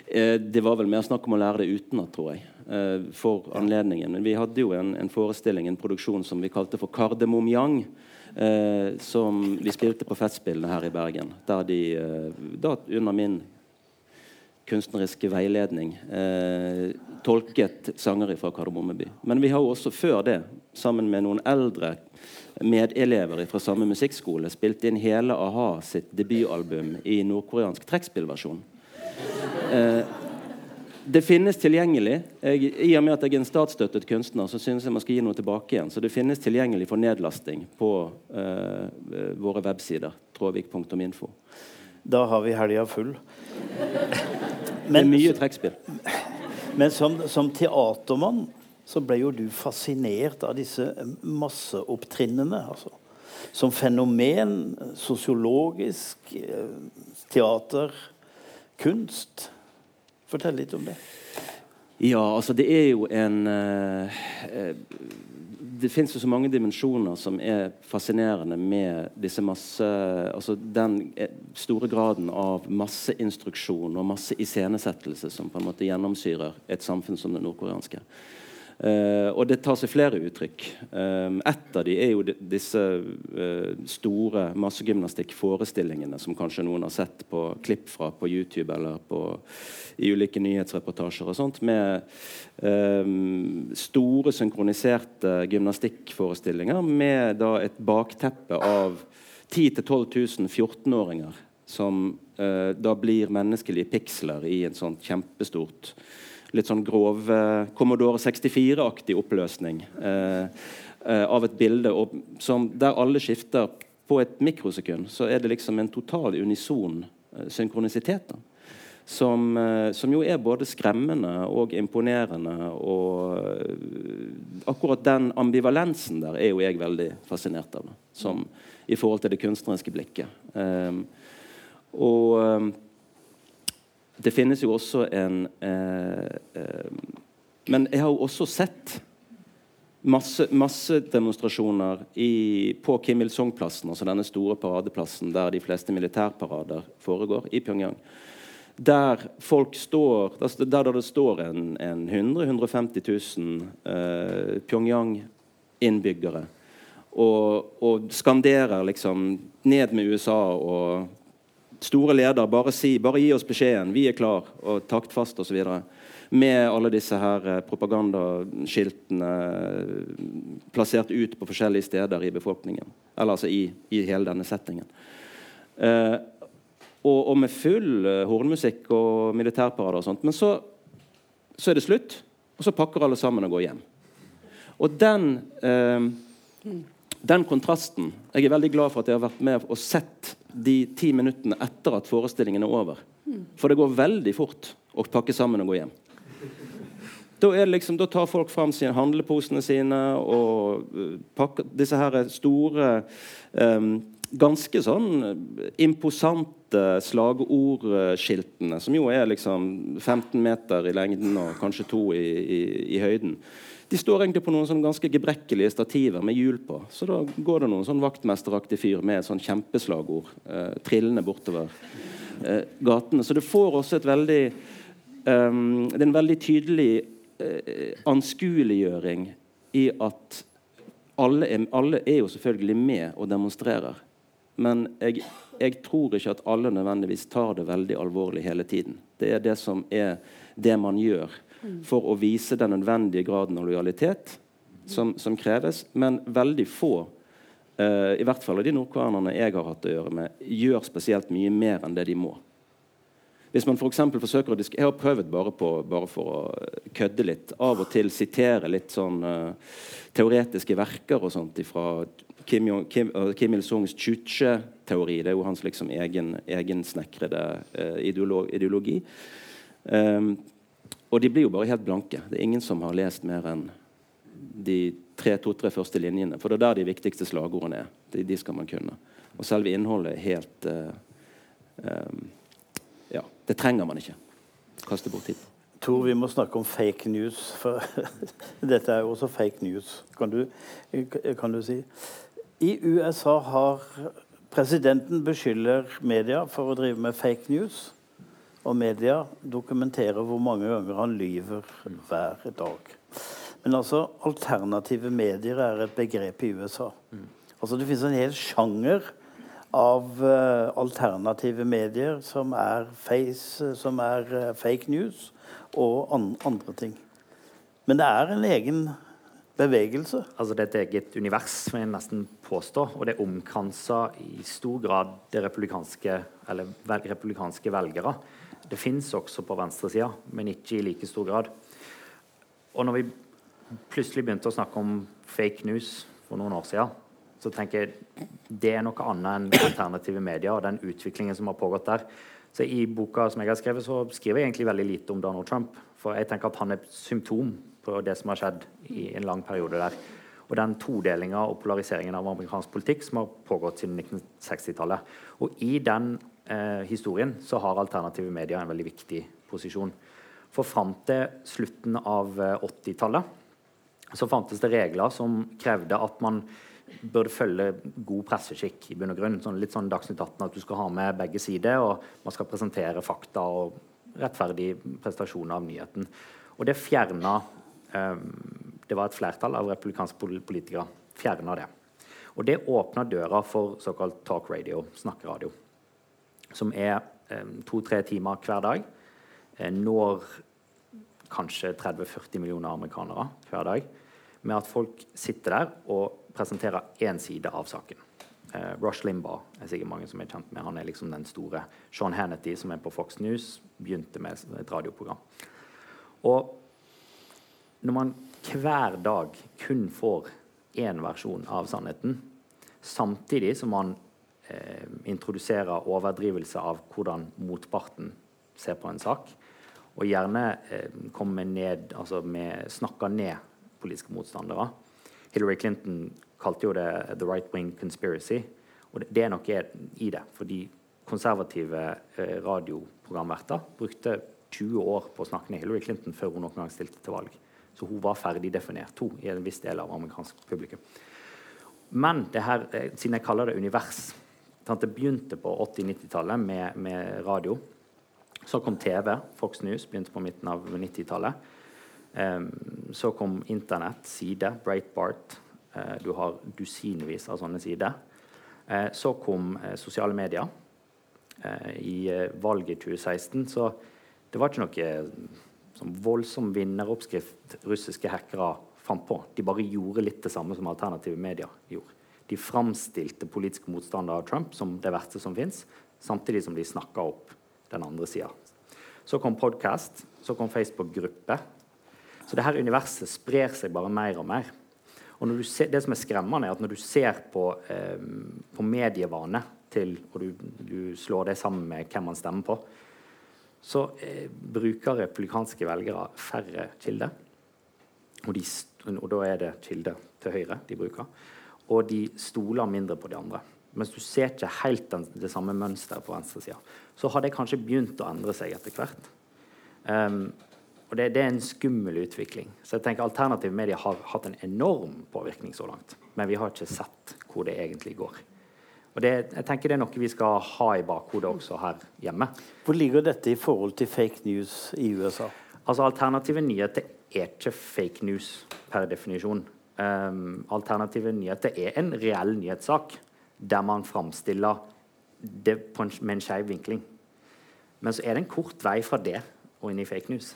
Eh, det var vel mer snakk om å lære det utenat, tror jeg. Eh, for anledningen. Men vi hadde jo en, en, forestilling, en produksjon som vi kalte for Kardemom Yang. Eh, som vi spilte på Festspillene her i Bergen. Der de da under min kunstneriske veiledning eh, tolket sanger fra Kardemommeby. Men vi har jo også før det, sammen med noen eldre medelever fra samme musikkskole, spilte inn hele a-ha sitt debutalbum i nordkoreansk trekkspillversjon. Eh, det finnes tilgjengelig. Jeg, I og med at jeg er en statsstøttet kunstner, så synes jeg man skal gi noe tilbake igjen. Så det finnes tilgjengelig for nedlasting på eh, våre websider. Tråvik.info. Da har vi helga full. Men, det er mye trekkspill. Men som, som, teatermann så ble jo du fascinert av disse masseopptrinnene. Altså. Som fenomen, sosiologisk, eh, teater kunst. Fortell litt om det. Ja, altså det er jo en uh, Det fins jo så mange dimensjoner som er fascinerende med disse masse Altså den eh, store graden av masseinstruksjon og masse-iscenesettelse som på en måte gjennomsyrer et samfunn som det nordkoreanske. Uh, og det tar seg flere uttrykk. Um, ett av de er jo disse uh, store massegymnastikkforestillingene som kanskje noen har sett på klipp fra på YouTube eller på, i ulike nyhetsreportasjer og sånt, med um, store synkroniserte gymnastikkforestillinger med da et bakteppe av 10 000-12 000 14-åringer som uh, da blir menneskelige piksler i en sånt kjempestort litt sånn grov eh, Commodore 64-aktig oppløsning eh, eh, av et bilde og, som, der alle skifter på et mikrosekund. Så er det liksom en total unison eh, synkronisitet. da. Som, eh, som, jo er både skremmende og imponerende. Og uh, akkurat den ambivalensen der er jo jeg veldig fascinert av. Som, I forhold til det kunstneriske blikket. Og det finnes jo også en eh, eh, Men jeg har jo også sett masse, masse demonstrasjoner i, på Kim Il-sung-plassen, altså denne store paradeplassen der de fleste militærparader foregår, i Pyongyang. Der folk står Der, der, det står en, en 100 150 000 eh, Pyongyang-innbyggere og, og skanderer liksom ned med USA og store leder bare si bare gi oss beskjeden, vi er klar, og taktfast osv. Med alle disse her eh, propagandaskiltene plassert ut på forskjellige steder i befolkningen. Eller altså i, i hele denne settingen. Eh, og, og, med full eh, hornmusikk og militærparader og sånt. Men så, så, er det slutt, og så pakker alle sammen og går hjem. Og den eh, den kontrasten Jeg er veldig glad for at jeg har vært med og sett de ti minuttene etter at forestillingen er over. For det går veldig fort å pakke sammen og gå hjem. Da, liksom, da tar folk fram sine handleposene sine og uh, pakker disse her store um, Ganske sånn imposante slagordskiltene, som jo er liksom 15 meter i lengden og kanskje to i, i, i høyden. De står egentlig på noen sånn ganske gebrekkelige stativer med hjul på. Så da går det noen sånn vaktmesteraktig fyr med et sånn kjempeslagord eh, trillende bortover eh, gatene. Så det får også et veldig um, Det er en veldig tydelig eh, anskueliggjøring i at alle er, alle er, jo selvfølgelig med og demonstrerer. Men jeg, jeg tror ikke at alle nødvendigvis tar det veldig alvorlig hele tiden. Det er det som er det man gjør for å vise den nødvendige graden av lojalitet som, som kreves. Men veldig få, uh, i hvert fall av de nordkoreanerne jeg har hatt å gjøre med, gjør spesielt mye mer enn det de må. Hvis man for forsøker å Jeg har prøvd bare, på, bare for å kødde litt. Av og til sitere litt sånn uh, teoretiske verker og sånt fra Kim, Kim, uh, Kim Il-sungs Chuche-teori. Det er jo hans liksom egen, egensnekrede uh, ideologi. Um, Og de blir jo bare helt blanke. Det er ingen som har lest mer enn de tre, to-tre første linjene. For det er der de viktigste slagordene er. De, de skal man kunne. Og selve innholdet er helt uh, um, Ja, det trenger man ikke. Kaste bort tid. Tor, vi må snakke om fake news. For dette er jo også fake news, kan du, kan du si. I USA har presidenten beskylder media for å drive med fake news. Og media dokumenterer hvor mange ganger han lyver hver dag. Men altså, alternative medier er et begrep i USA. Altså, det finnes en hel sjanger av uh, alternative medier som er, face, som er uh, fake news og an andre ting. Men det er en egen bevegelse. Altså Det er et eget univers, vil jeg nesten påstå. Og det omkranser i stor grad det republikanske, eller republikanske velgere. Det fins også på venstresida, men ikke i like stor grad. Og når vi plutselig begynte å snakke om fake news for noen år siden, så tenker jeg det er noe annet enn alternative medier og den utviklingen som har pågått der. Så I boka som jeg har skrevet, så skriver jeg egentlig veldig lite om Donald Trump. For jeg tenker at han er symptom på det som har skjedd i en lang periode der. Og den todelinga og polariseringen av amerikansk politikk som har pågått siden 1960-tallet. Og i den eh, historien så har alternative medier en veldig viktig posisjon. For fram til slutten av 80-tallet eh, så fantes det regler som krevde at man burde følge god presseskikk. i bunn og grunn. Sånn, litt sånn Dagsnytt 18 at du skal ha med begge sider, og man skal presentere fakta og rettferdig prestasjon av nyheten. Og det fjerna eh, Det var et flertall av republikanske politikere fjerna det. Og det åpna døra for såkalt talk radio, snakkeradio, som er um, to-tre timer hver dag. Eh, når kanskje 30-40 millioner amerikanere hver dag. Med at folk sitter der og presenterer én side av saken. Uh, Rush Limbaugh er sikkert mange som er kjent med. Han er liksom den store. Sean Hannity, som er på Fox News, begynte med et radioprogram. Og når man hver dag kun får én versjon av sannheten, samtidig som man eh, introdusere overdrivelse av hvordan motparten ser på en sak, og gjerne eh, komme ned, altså med, snakker ned politiske motstandere, Hillary Clinton kalte jo det 'the right wing conspiracy'. Og det, det er noe i det. fordi konservative eh, radioprogramverter brukte 20 år på å snakke ned Hillary Clinton før hun noen gang stilte til valg. Så hun var ferdig definert hun, i en viss del av amerikansk publikum. Men her, eh, siden jeg kaller det univers Det begynte på 80-90-tallet med, med, radio. Så kom TV. Fox News begynte på midten av 90-tallet. Um, så kom Internett, side, Breitbart. Uh, du har dusinvis av sånne sider. Uh, så kom uh, sosiale medier. I valget i 2016 så det var ikke noe sånn voldsom vinneroppskrift russiske hackere fant på. De bare gjorde litt det samme som alternative medier gjorde. De framstilte politiske motstandere av Trump som det verste som fins, samtidig som de snakka opp den andre sida. Så kom podkast, så kom Facebook-gruppe, så det her universet sprer seg bare mer og mer. Og ser, det som er skremmende, er at når du ser på, eh, på medievane til, og du, du, slår det sammen med hvem man stemmer på, så eh, bruker republikanske velgere færre kilder. Og, de, og, da er det kilder til høyre de bruker. Og de stoler mindre på de andre. Mens du ser ikke helt den, det samme mønsteret på venstresida. Så har det kanskje begynt å endre seg etter hvert. Um, og det, det, er en skummel utvikling. Så jeg tenker Alternative medier har hatt en enorm påvirkning så langt. Men vi har ikke sett hvor det egentlig går. Og det, jeg tenker det er noe vi skal ha i bakhodet også her hjemme. Hvor ligger dette i forhold til fake news i USA? Altså Alternative nyheter er ikke fake news per definisjon. Um, alternative nyheter er en reell nyhetssak der man framstiller det en, med en skeiv vinkling. Men så er det en kort vei fra det og inn i fake news.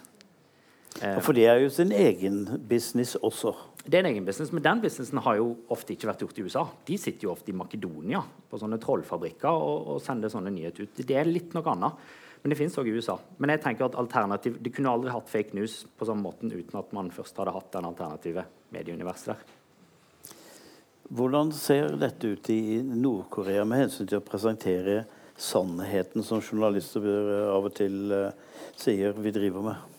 Um, for det er jo sin egen business også. Det er en egen business, Men den businessen har jo ofte ikke vært gjort i USA. De sitter jo ofte i Makedonia på sånne trollfabrikker og, og sender sånne nyheter ut. Det er litt noe annet. Men det fins òg i USA. Men jeg tenker at alternativ, de kunne aldri hatt fake news på samme måten uten at man først hadde hatt den alternative medieuniverset der. Hvordan ser dette ut i Nord-Korea med hensyn til å presentere sannheten som journalister av og til uh, sier vi driver med?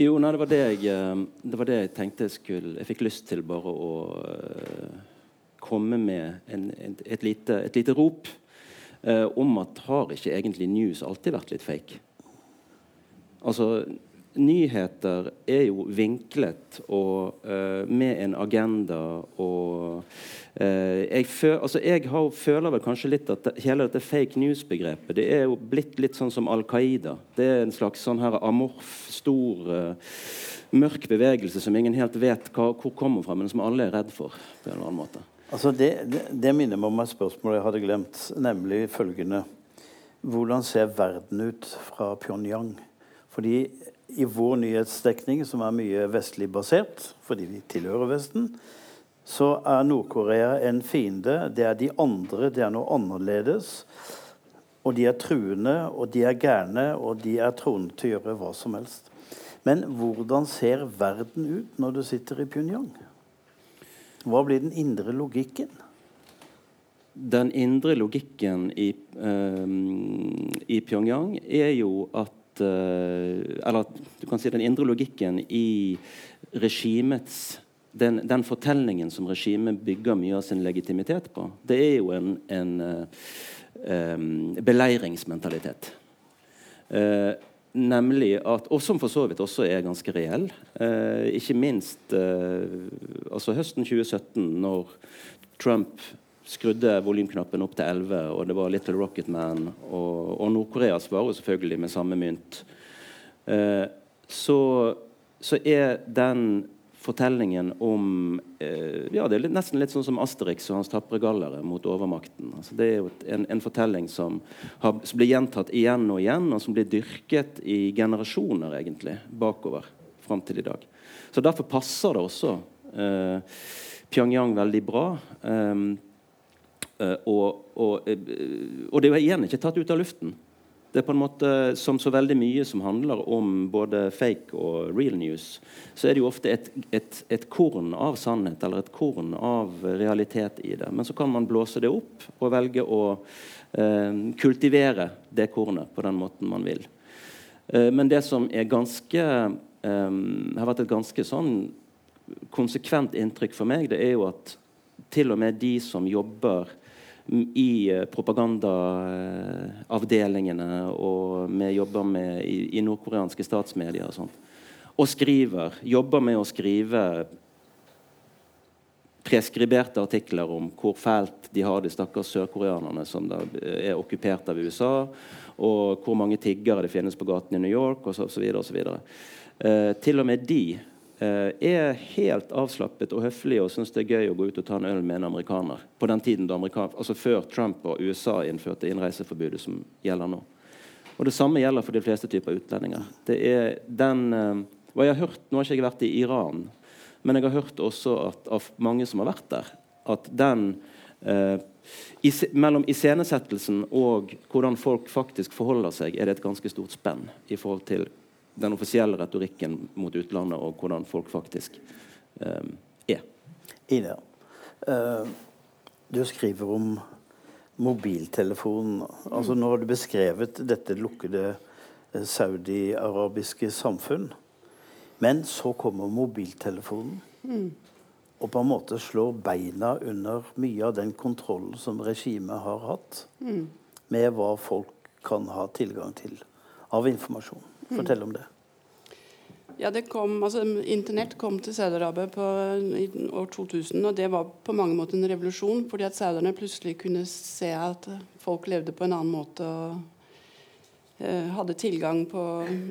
Jo, nei, det var det jeg, eh, det var det jeg tenkte jeg skulle Jeg fikk lyst til bare å uh, komme med en, en, et, lite, et, lite, rop uh, om at har ikke egentlig news alltid vært litt fake? Altså, nyheter er jo vinklet og uh, med en agenda og uh, jeg, føl, altså jeg har, føler vel kanskje litt at det, hele dette fake news-begrepet det er jo blitt litt sånn som Al Qaida. Det er en slags sånn her amorf, stor, uh, mørk bevegelse som ingen helt vet hva, hvor kommer fra, men som alle er redd for. på en eller annen måte. Altså det, det, det minner meg om et spørsmål jeg hadde glemt, nemlig følgende Hvordan ser verden ut fra Pyongyang? Fordi i vår nyhetsdekning, som er mye vestlig basert, fordi vi tilhører Vesten, så er Nord-Korea en fiende. Det er de andre, det er noe annerledes. Og de er truende, og de er gærne, og de er troende til å gjøre hva som helst. Men hvordan ser verden ut når du sitter i Pyongyang? Hva blir den indre logikken? Den indre logikken i, um, i Pyongyang er jo at Eh, eller du kan si den indre logikken i regimets den, den fortellingen som regimet bygger mye av sin legitimitet på, det er jo en, en um, beleiringsmentalitet. Uh, nemlig at, Og som for så vidt også er ganske reell. eh, ikke minst eh, altså høsten 2017, når Trump skrudde volumknappen opp til 11, og det var Little Rocket Man. Og, og Nord-Korea svarer selvfølgelig med samme mynt. Eh, så, så, er den fortellingen om eh, Ja, det er litt, nesten litt sånn som Asterix og hans tapre gallere mot overmakten. Altså, det er jo en, en fortelling som, har, som, blir gjentatt igjen og igjen, og som blir dyrket i generasjoner egentlig bakover fram til i dag. Så derfor passer det også eh, Pyongyang veldig bra. Um, Uh, og, og, uh, og, det er jo igjen ikke tatt ut av luften. Det er på en måte Som så veldig mye som handler om både fake og real news, så er det jo ofte et, et, et korn av sannhet eller et korn av realitet i det. Men så kan man blåse det opp og velge å eh, kultivere det kornet på den måten man vil. men det som er ganske eh, har vært et ganske sånn konsekvent inntrykk for meg, det er jo at til og med de som jobber i eh, propagandaavdelingene og vi jobber med i, i nordkoreanske statsmedier og sånt. Og skriver. Jobber med å skrive preskriberte artikler om hvor fælt de har de stakkars sørkoreanerne som er okkupert av USA, og hvor mange tiggere det finnes på gaten i New York osv. Eh, til og med de Eh, er helt avslappet og høflig og syns det er gøy å gå ut og ta en øl med en amerikaner. På den tiden da altså Før Trump og USA innførte innreiseforbudet som gjelder nå. Og Det samme gjelder for de fleste typer utlendinger. Det er den, eh, hva jeg har hørt, Nå har ikke jeg vært i Iran, men jeg har hørt også at, av mange som har vært der, at den eh, is, mellom iscenesettelsen og hvordan folk faktisk forholder seg, er det et ganske stort spenn i forhold til den offisielle retorikken mot utlandet og hvordan folk faktisk um, er. Ida, uh, du skriver om mobiltelefonen. Altså, nå har du beskrevet dette lukkede uh, saudi-arabiske samfunn. Men så kommer mobiltelefonen. Mm. Og på en måte slår beina under mye av den kontrollen som regimet har hatt. Mm. Med hva folk kan ha tilgang til av informasjon. Fortell om det. Ja, det kom, altså Internett kom til Saudi-Arabia i år 2000, og det var på mange måter en revolusjon. Fordi at sauderne plutselig kunne se at folk levde på en annen måte og eh, hadde tilgang på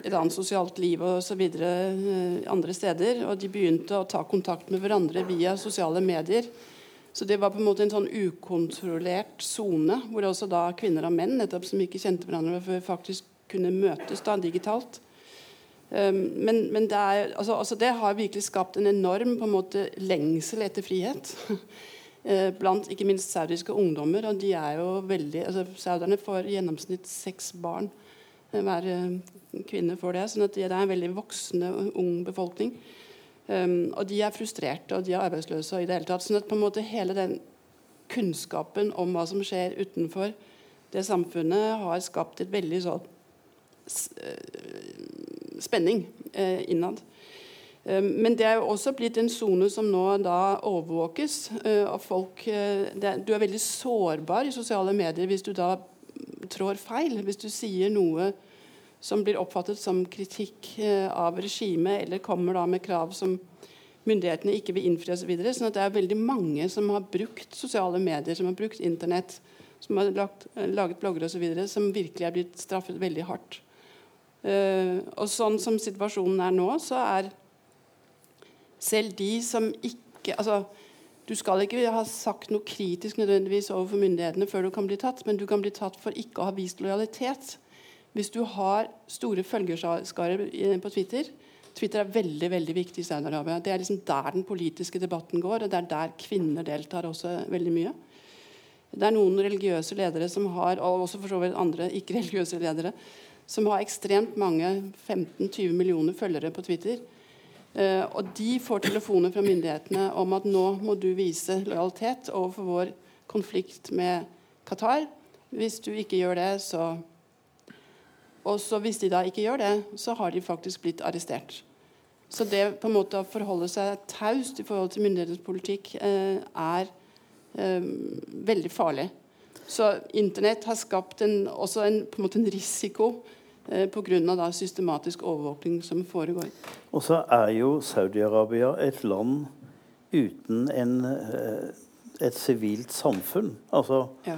et annet sosialt liv osv. Eh, andre steder. Og de begynte å ta kontakt med hverandre via sosiale medier. Så det var på en måte en sånn ukontrollert sone, hvor også da kvinner og menn nettopp som ikke kjente hverandre, faktisk kunne møtes da digitalt. Um, men, men det, er, altså, altså det, har virkelig skapt en enorm på en måte, lengsel etter frihet. Eh, blant ikke minst saudiske ungdommer. Og de er jo veldig altså Sauderne får i gjennomsnitt seks barn. Eh, hver eh, kvinne får det. sånn at det er en veldig voksende ung befolkning. Um, og de er frustrerte, og de er arbeidsløse. i det hele tatt, sånn at på en måte hele den kunnskapen om hva som skjer utenfor det samfunnet, har skapt et veldig sånn spenning eh, innad. Eh, men det er jo også blitt en sone som nå da overvåkes eh, av folk. Eh, det, du er veldig sårbar i sosiale medier hvis du da trår feil. Hvis du sier noe som blir oppfattet som kritikk eh, av regimet, eller kommer da med krav som myndighetene ikke vil innfri osv. Så sånn det er veldig mange som har brukt sosiale medier, som har brukt Internett, som har lagt, laget blogger osv., som virkelig er blitt straffet veldig hardt. Uh, og sånn som situasjonen er nå, så er selv de som ikke altså, Du skal ikke ha sagt noe kritisk nødvendigvis overfor myndighetene før du kan bli tatt, men du kan bli tatt for ikke å ha vist lojalitet. Hvis du har store følgerskarer på Twitter, Twitter er veldig veldig viktig i Saudi-Arabia. Det er liksom der den politiske debatten går, og det er der kvinner deltar også veldig mye. Det er noen religiøse ledere som har, og også for så vidt andre ikke-religiøse ledere, som har ekstremt mange 15-20 millioner følgere på Twitter. Uh, og de får telefoner fra myndighetene om at nå må du vise lojalitet overfor vår konflikt med Qatar. Hvis du ikke gjør det, så og så hvis de da ikke gjør det, så har de faktisk blitt arrestert. Så det på en måte å forholde seg taust i forhold til myndighetenes politikk eh, er eh, veldig farlig. Så Internett har skapt en, også en, en, en risiko eh, pga. systematisk overvåkning som foregår. Og så er jo Saudi-Arabia et land uten en, eh, et sivilt samfunn. Altså, ja.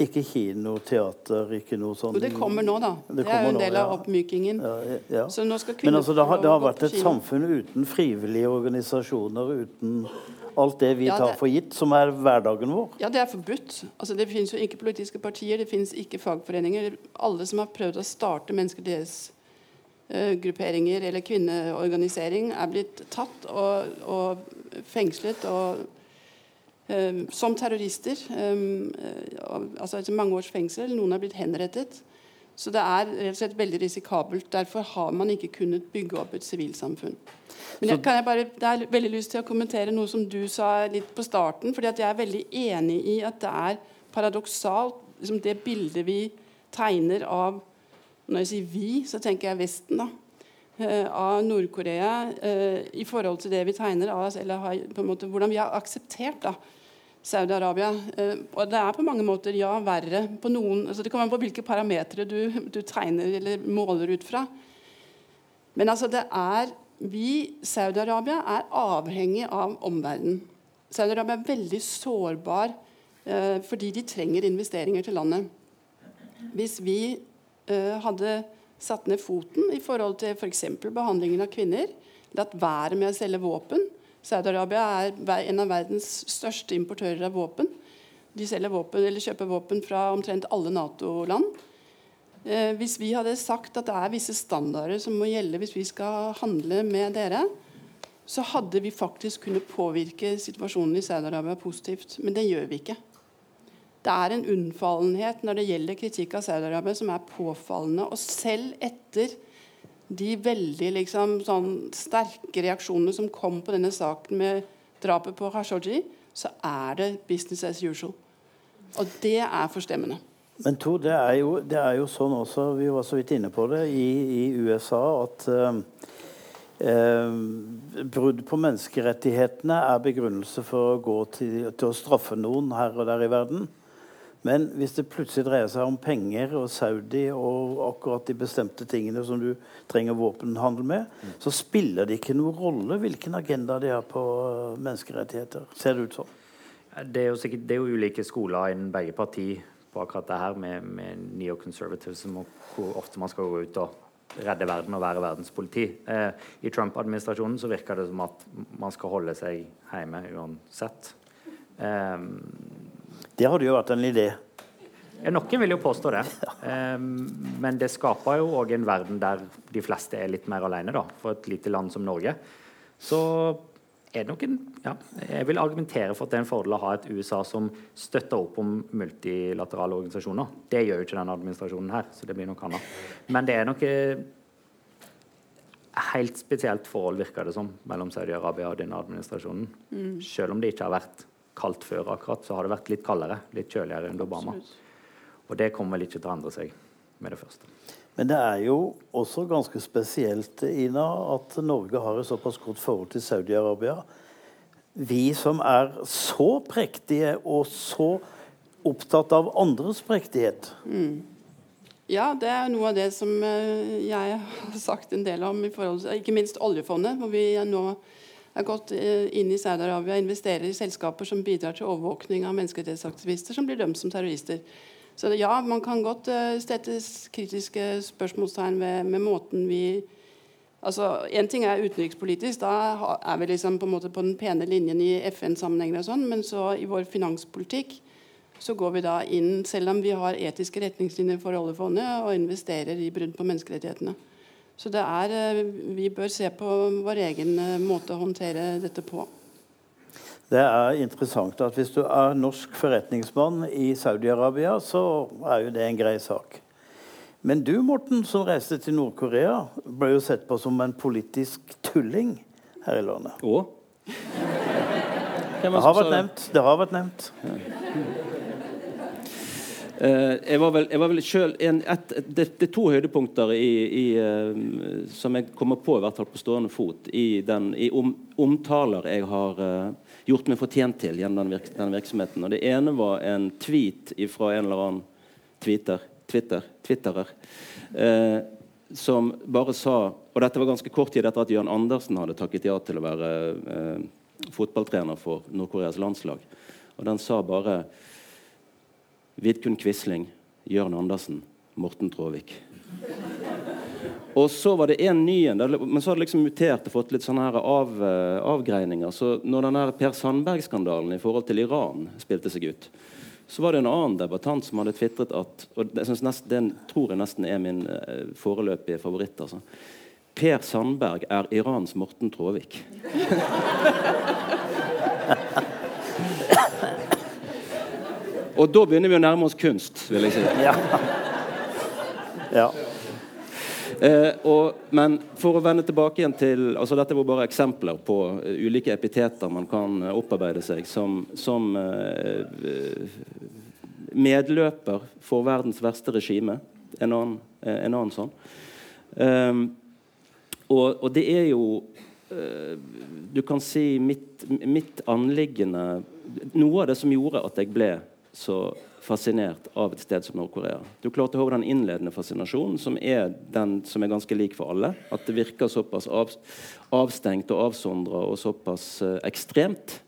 Ikke kino, teater, ikke noe sånt. Jo, det kommer nå, da. Det, det er jo en del av oppmykingen. Ja, ja. Så nå skal Men altså, det har, det har vært et samfunn uten frivillige organisasjoner, uten alt det vi ja, tar for gitt, som er hverdagen vår. Ja, det er forbudt. Altså, det finnes jo ikke politiske partier, det finnes ikke fagforeninger. Alle som har prøvd å starte menneskerettighetsgrupperinger uh, eller kvinneorganisering, er blitt tatt og, og fengslet. og som terrorister. Ehm, eh, altså etter mange års fengsel. Noen er blitt henrettet. Så det er rett og slett veldig risikabelt. Derfor har man ikke kunnet bygge opp et sivilsamfunn. Men jeg, kan jeg bare, det er veldig lyst til å kommentere noe som du sa litt på starten. fordi jeg er veldig enig i at det er paradoksalt, liksom det bildet vi tegner av Når jeg sier vi, så tenker jeg Vesten. da, eh, Av Nord-Korea eh, i forhold til det vi tegner av eller har, på en måte, hvordan vi har akseptert da, Saudi-Arabia. Eh, og det er på mange måter ja, verre på noen altså Det kommer an på hvilke parametere du, du, tegner eller måler ut fra. Men altså det er vi, Saudi-Arabia, er avhengig av omverdenen. Saudi-Arabia er veldig sårbar eh, fordi de trenger investeringer til landet. Hvis vi eh, hadde satt ned foten i forhold til f.eks. For behandlingen av kvinner, latt være med å selge våpen, Saudi-Arabia er en av verdens største importører av våpen. De våpen, eller kjøper våpen fra omtrent alle Nato-land. Eh, hvis vi hadde sagt at det er visse standarder som må gjelde hvis vi skal handle med dere, så hadde vi faktisk kunnet påvirke situasjonen i Saudi-Arabia positivt. Men det gjør vi ikke. Det er en unnfallenhet når det gjelder kritikk av Saudi-Arabia som er påfallende. Og selv etter de veldig liksom, sånn, sterke reaksjonene som kom på denne saken med drapet på Khashoggi, så er det business as usual. Og det er forstemmende. Men to, det er, jo, det er jo sånn også, vi var så vidt inne på det, i, i USA at uh, brudd på menneskerettighetene er begrunnelse for å gå til, til å straffe noen her og der i verden. Men hvis det plutselig dreier seg om penger og Saudi og akkurat de bestemte tingene som du trenger våpenhandel med, mm. så spiller det ikke noen rolle hvilken agenda de har på menneskerettigheter. Ser det ut sånn? Det er jo, sikkert, det er jo ulike skoler innen begge partier på akkurat det her med, med neoconservatism og hvor ofte man skal gå ut og redde verden og være verdens politi. Eh, I Trump-administrasjonen så virker det som at man skal holde seg hjemme uansett. Eh, det hadde jo vært en idé. Noen vil jo påstå det. Um, men det skaper jo òg en verden der de fleste er litt mer alene. Da. For et lite land som Norge så er det noen ja, Jeg vil argumentere for at det er en fordel å ha et USA som støtter opp om multilaterale organisasjoner. Det gjør jo ikke denne administrasjonen her, så det blir noe annet. Men det er noe helt spesielt forhold, virker det som, mellom Saudi-Arabia og denne administrasjonen. Mm. Selv om det ikke har vært kaldt før, akkurat, så har det vært litt kaldere, litt kjøligere under Obama. Absolutt. Og det kommer vel ikke til å endre seg med det første. Men det er jo også ganske spesielt Ina, at Norge har et såpass godt forhold til Saudi-Arabia. Vi som er så prektige og så opptatt av andres prektighet. Mm. Ja, det er noe av det som eh, jeg har sagt en del om, i forhold til, ikke minst oljefondet. hvor vi nå er gått eh, inn i Saudi-Arabia og investerer i selskaper som bidrar til overvåkning av menneskerettighetsaktivister som blir dømt som terrorister. Så ja, man kan godt uh, stette kritiske spørsmålstegn ved, med måten vi Altså, Én ting er utenrikspolitisk, da er vi liksom på, en måte på den pene linjen i FN-sammenhenger og sånn, men så i vår finanspolitikk så går vi da inn, selv om vi har etiske retningslinjer for oljefondet, og investerer i brudd på menneskerettighetene. Så det er, eh, vi bør se på vår egen eh, måte å håndtere dette på. Det er interessant at hvis du er norsk forretningsmann i Saudi-Arabia, så er jo det en grei sak. Men du, Morten, som reiste til Nord-Korea, ble jo sett på som en politisk tulling her i landet. Og? Det har vært nevnt. Det har vært nevnt. Uh, jeg var vel, jeg var selv det, er to høydepunkter i, i, uh, som jeg kommer på i hvert fall på stående fot i, den, i om, omtaler jeg har uh, gjort meg fortjent til gjennom den, virk, den, virksomheten. Og Det ene var en tweet fra en eller annen tweeter, Twitter, twitterer som bare sa Og dette var ganske kort tid etter at Jørn Andersen hadde takket ja til å være fotballtrener for Nord-Koreas landslag. Og den sa bare Vidkun Quisling, Jørn Andersen, Morten Tråvik. Og så var det en ny en, men så hadde det liksom mutert og fått litt sånne her av, uh, avgreininger. Så når den Per Sandberg-skandalen i forhold til Iran spilte seg ut, så var det en annen debattant som hadde tvitret at Og det, nest, det tror jeg nesten er min uh, foreløpige favoritt. altså. Per Sandberg er Irans Morten Tråvik. Og da begynner vi å nærme oss kunst, vil jeg si. Ja. ja. Eh, og, men for å vende tilbake igjen til altså Dette var bare eksempler på uh, ulike epiteter man kan uh, opparbeide seg som, som uh, medløper for verdens verste regime. En annen, en annen sånn. Um, og, og, det er jo Du kan si mitt, mitt anliggende Noe av det som gjorde at jeg ble så fascinert av et sted som Nord-Korea. Du klarte ha den innledende fascinasjonen, som er den som er ganske lik for alle. At det virker såpass av, avstengt og avsondra og såpass uh, ekstremt.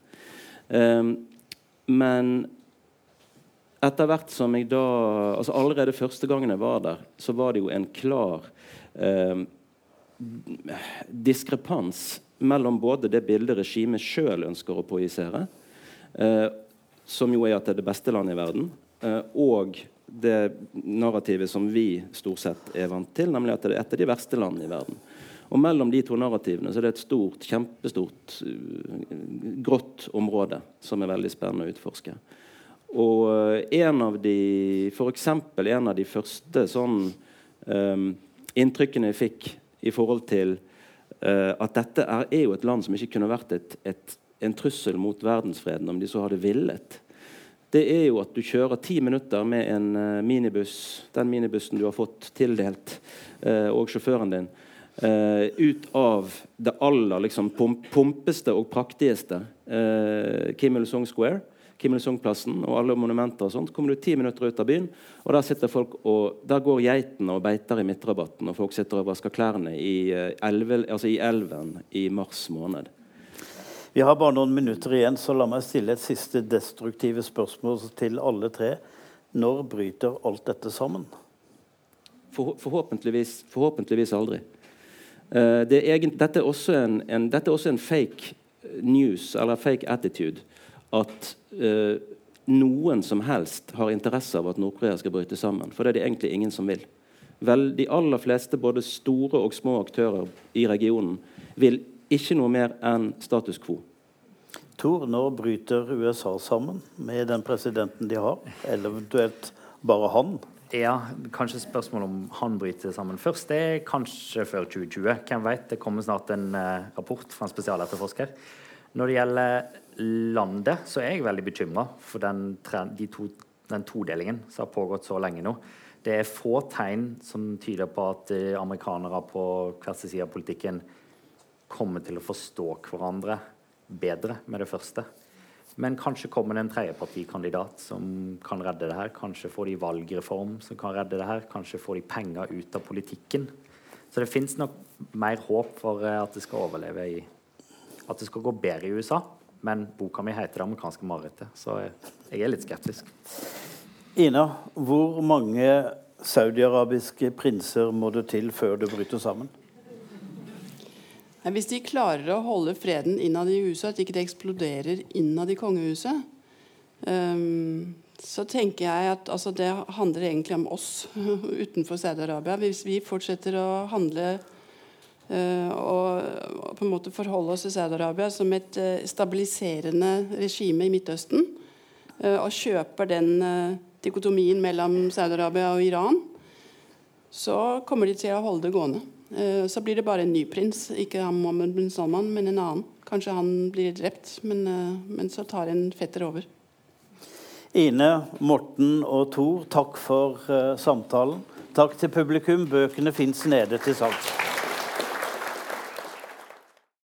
Um, men etter hvert som jeg da altså Allerede første gangen jeg var der, så var det jo en klar um, diskrepans mellom både det bildet regimet sjøl ønsker å projisere, uh, som jo er at det er det beste landet i verden, eh, og det narrativet som vi stort sett er vant til, nemlig at det er et av de verste landene i verden. Og mellom de to narrativene så er det et stort, kjempestort, uh, grått område som er veldig spennende å utforske. Og uh, en av de F.eks. en av de første sånn um, inntrykkene jeg fikk i forhold til uh, at dette er, er, jo et land som ikke kunne vært et, et en trussel mot verdensfreden om de så hadde villet, det er jo at du kjører ti minutter med en uh, minibuss, den minibussen du har fått tildelt, uh, og sjåføren din, uh, ut av det aller liksom, pump pumpeste og praktigste Kim Il-sung Square, Kim Il-sung-plassen og alle monumenter og sånt. kommer du ti minutter ut av byen, og der sitter folk og der går geitene og beiter i midtrabatten, og folk sitter og vasker klærne i, elve, altså i elven i mars måned. Vi har bare noen minutter igjen, så la meg stille et siste destruktive spørsmål til alle tre. Når bryter alt dette sammen? For, forhåpentligvis, forhåpentligvis, aldri. Uh, det er egen, dette, er en, en, dette, er også en, fake news, eller fake attitude, at uh, noen som helst har interesse av at Nord-Korea skal bryte sammen. For det er det egentlig ingen som vil. Vel, de aller fleste, både store og små aktører i regionen, vil ikke noe mer enn status quo. Tor, nå bryter USA sammen med den presidenten de har, eller eventuelt bare han. Ja, kanskje spørsmålet om han bryter sammen først. Det er kanskje før 2020. Hvem vet? Det kommer snart en uh, rapport fra en spesialetterforsker. Når det gjelder landet, så er jeg veldig bekymra for den, de to, den todelingen som har pågått så lenge nå. Det er få tegn som tyder på at eh, amerikanere på hver sin side av politikken kommer til å forstå hverandre bedre med det første. Men kanskje kommer det en tredjepartikandidat som kan redde det her. Kanskje får de valgreform som kan redde det her. Kanskje får de penger ut av politikken. Så det fins nok mer håp for eh, at det skal overleve i At det skal gå bedre i USA. Men boka mi heter 'Det amerikanske marerittet', så jeg er litt skeptisk. Ina, hvor mange saudiarabiske prinser må det til før det bryter sammen? Hvis de klarer å holde freden innad i huset, at ikke det eksploderer innad i kongehuset, um, så tenker jeg at altså, det handler egentlig om oss utenfor Saudi-Arabia. Hvis vi fortsetter å handle uh, og på en måte forholde oss til Saudi-Arabia som et uh, stabiliserende regime i Midtøsten, uh, og kjøper den dikotomien mellom Saudi-Arabia og Iran, så kommer de til å holde det gående. Eh, så blir det bare en ny prins, ikke Mohammed bin Salman, men en annen. Kanskje han blir drept, men, eh, men så tar en fetter over. Ine, Morten og Tor, takk for uh, samtalen. Takk til publikum. Bøkene fins nede til salgs.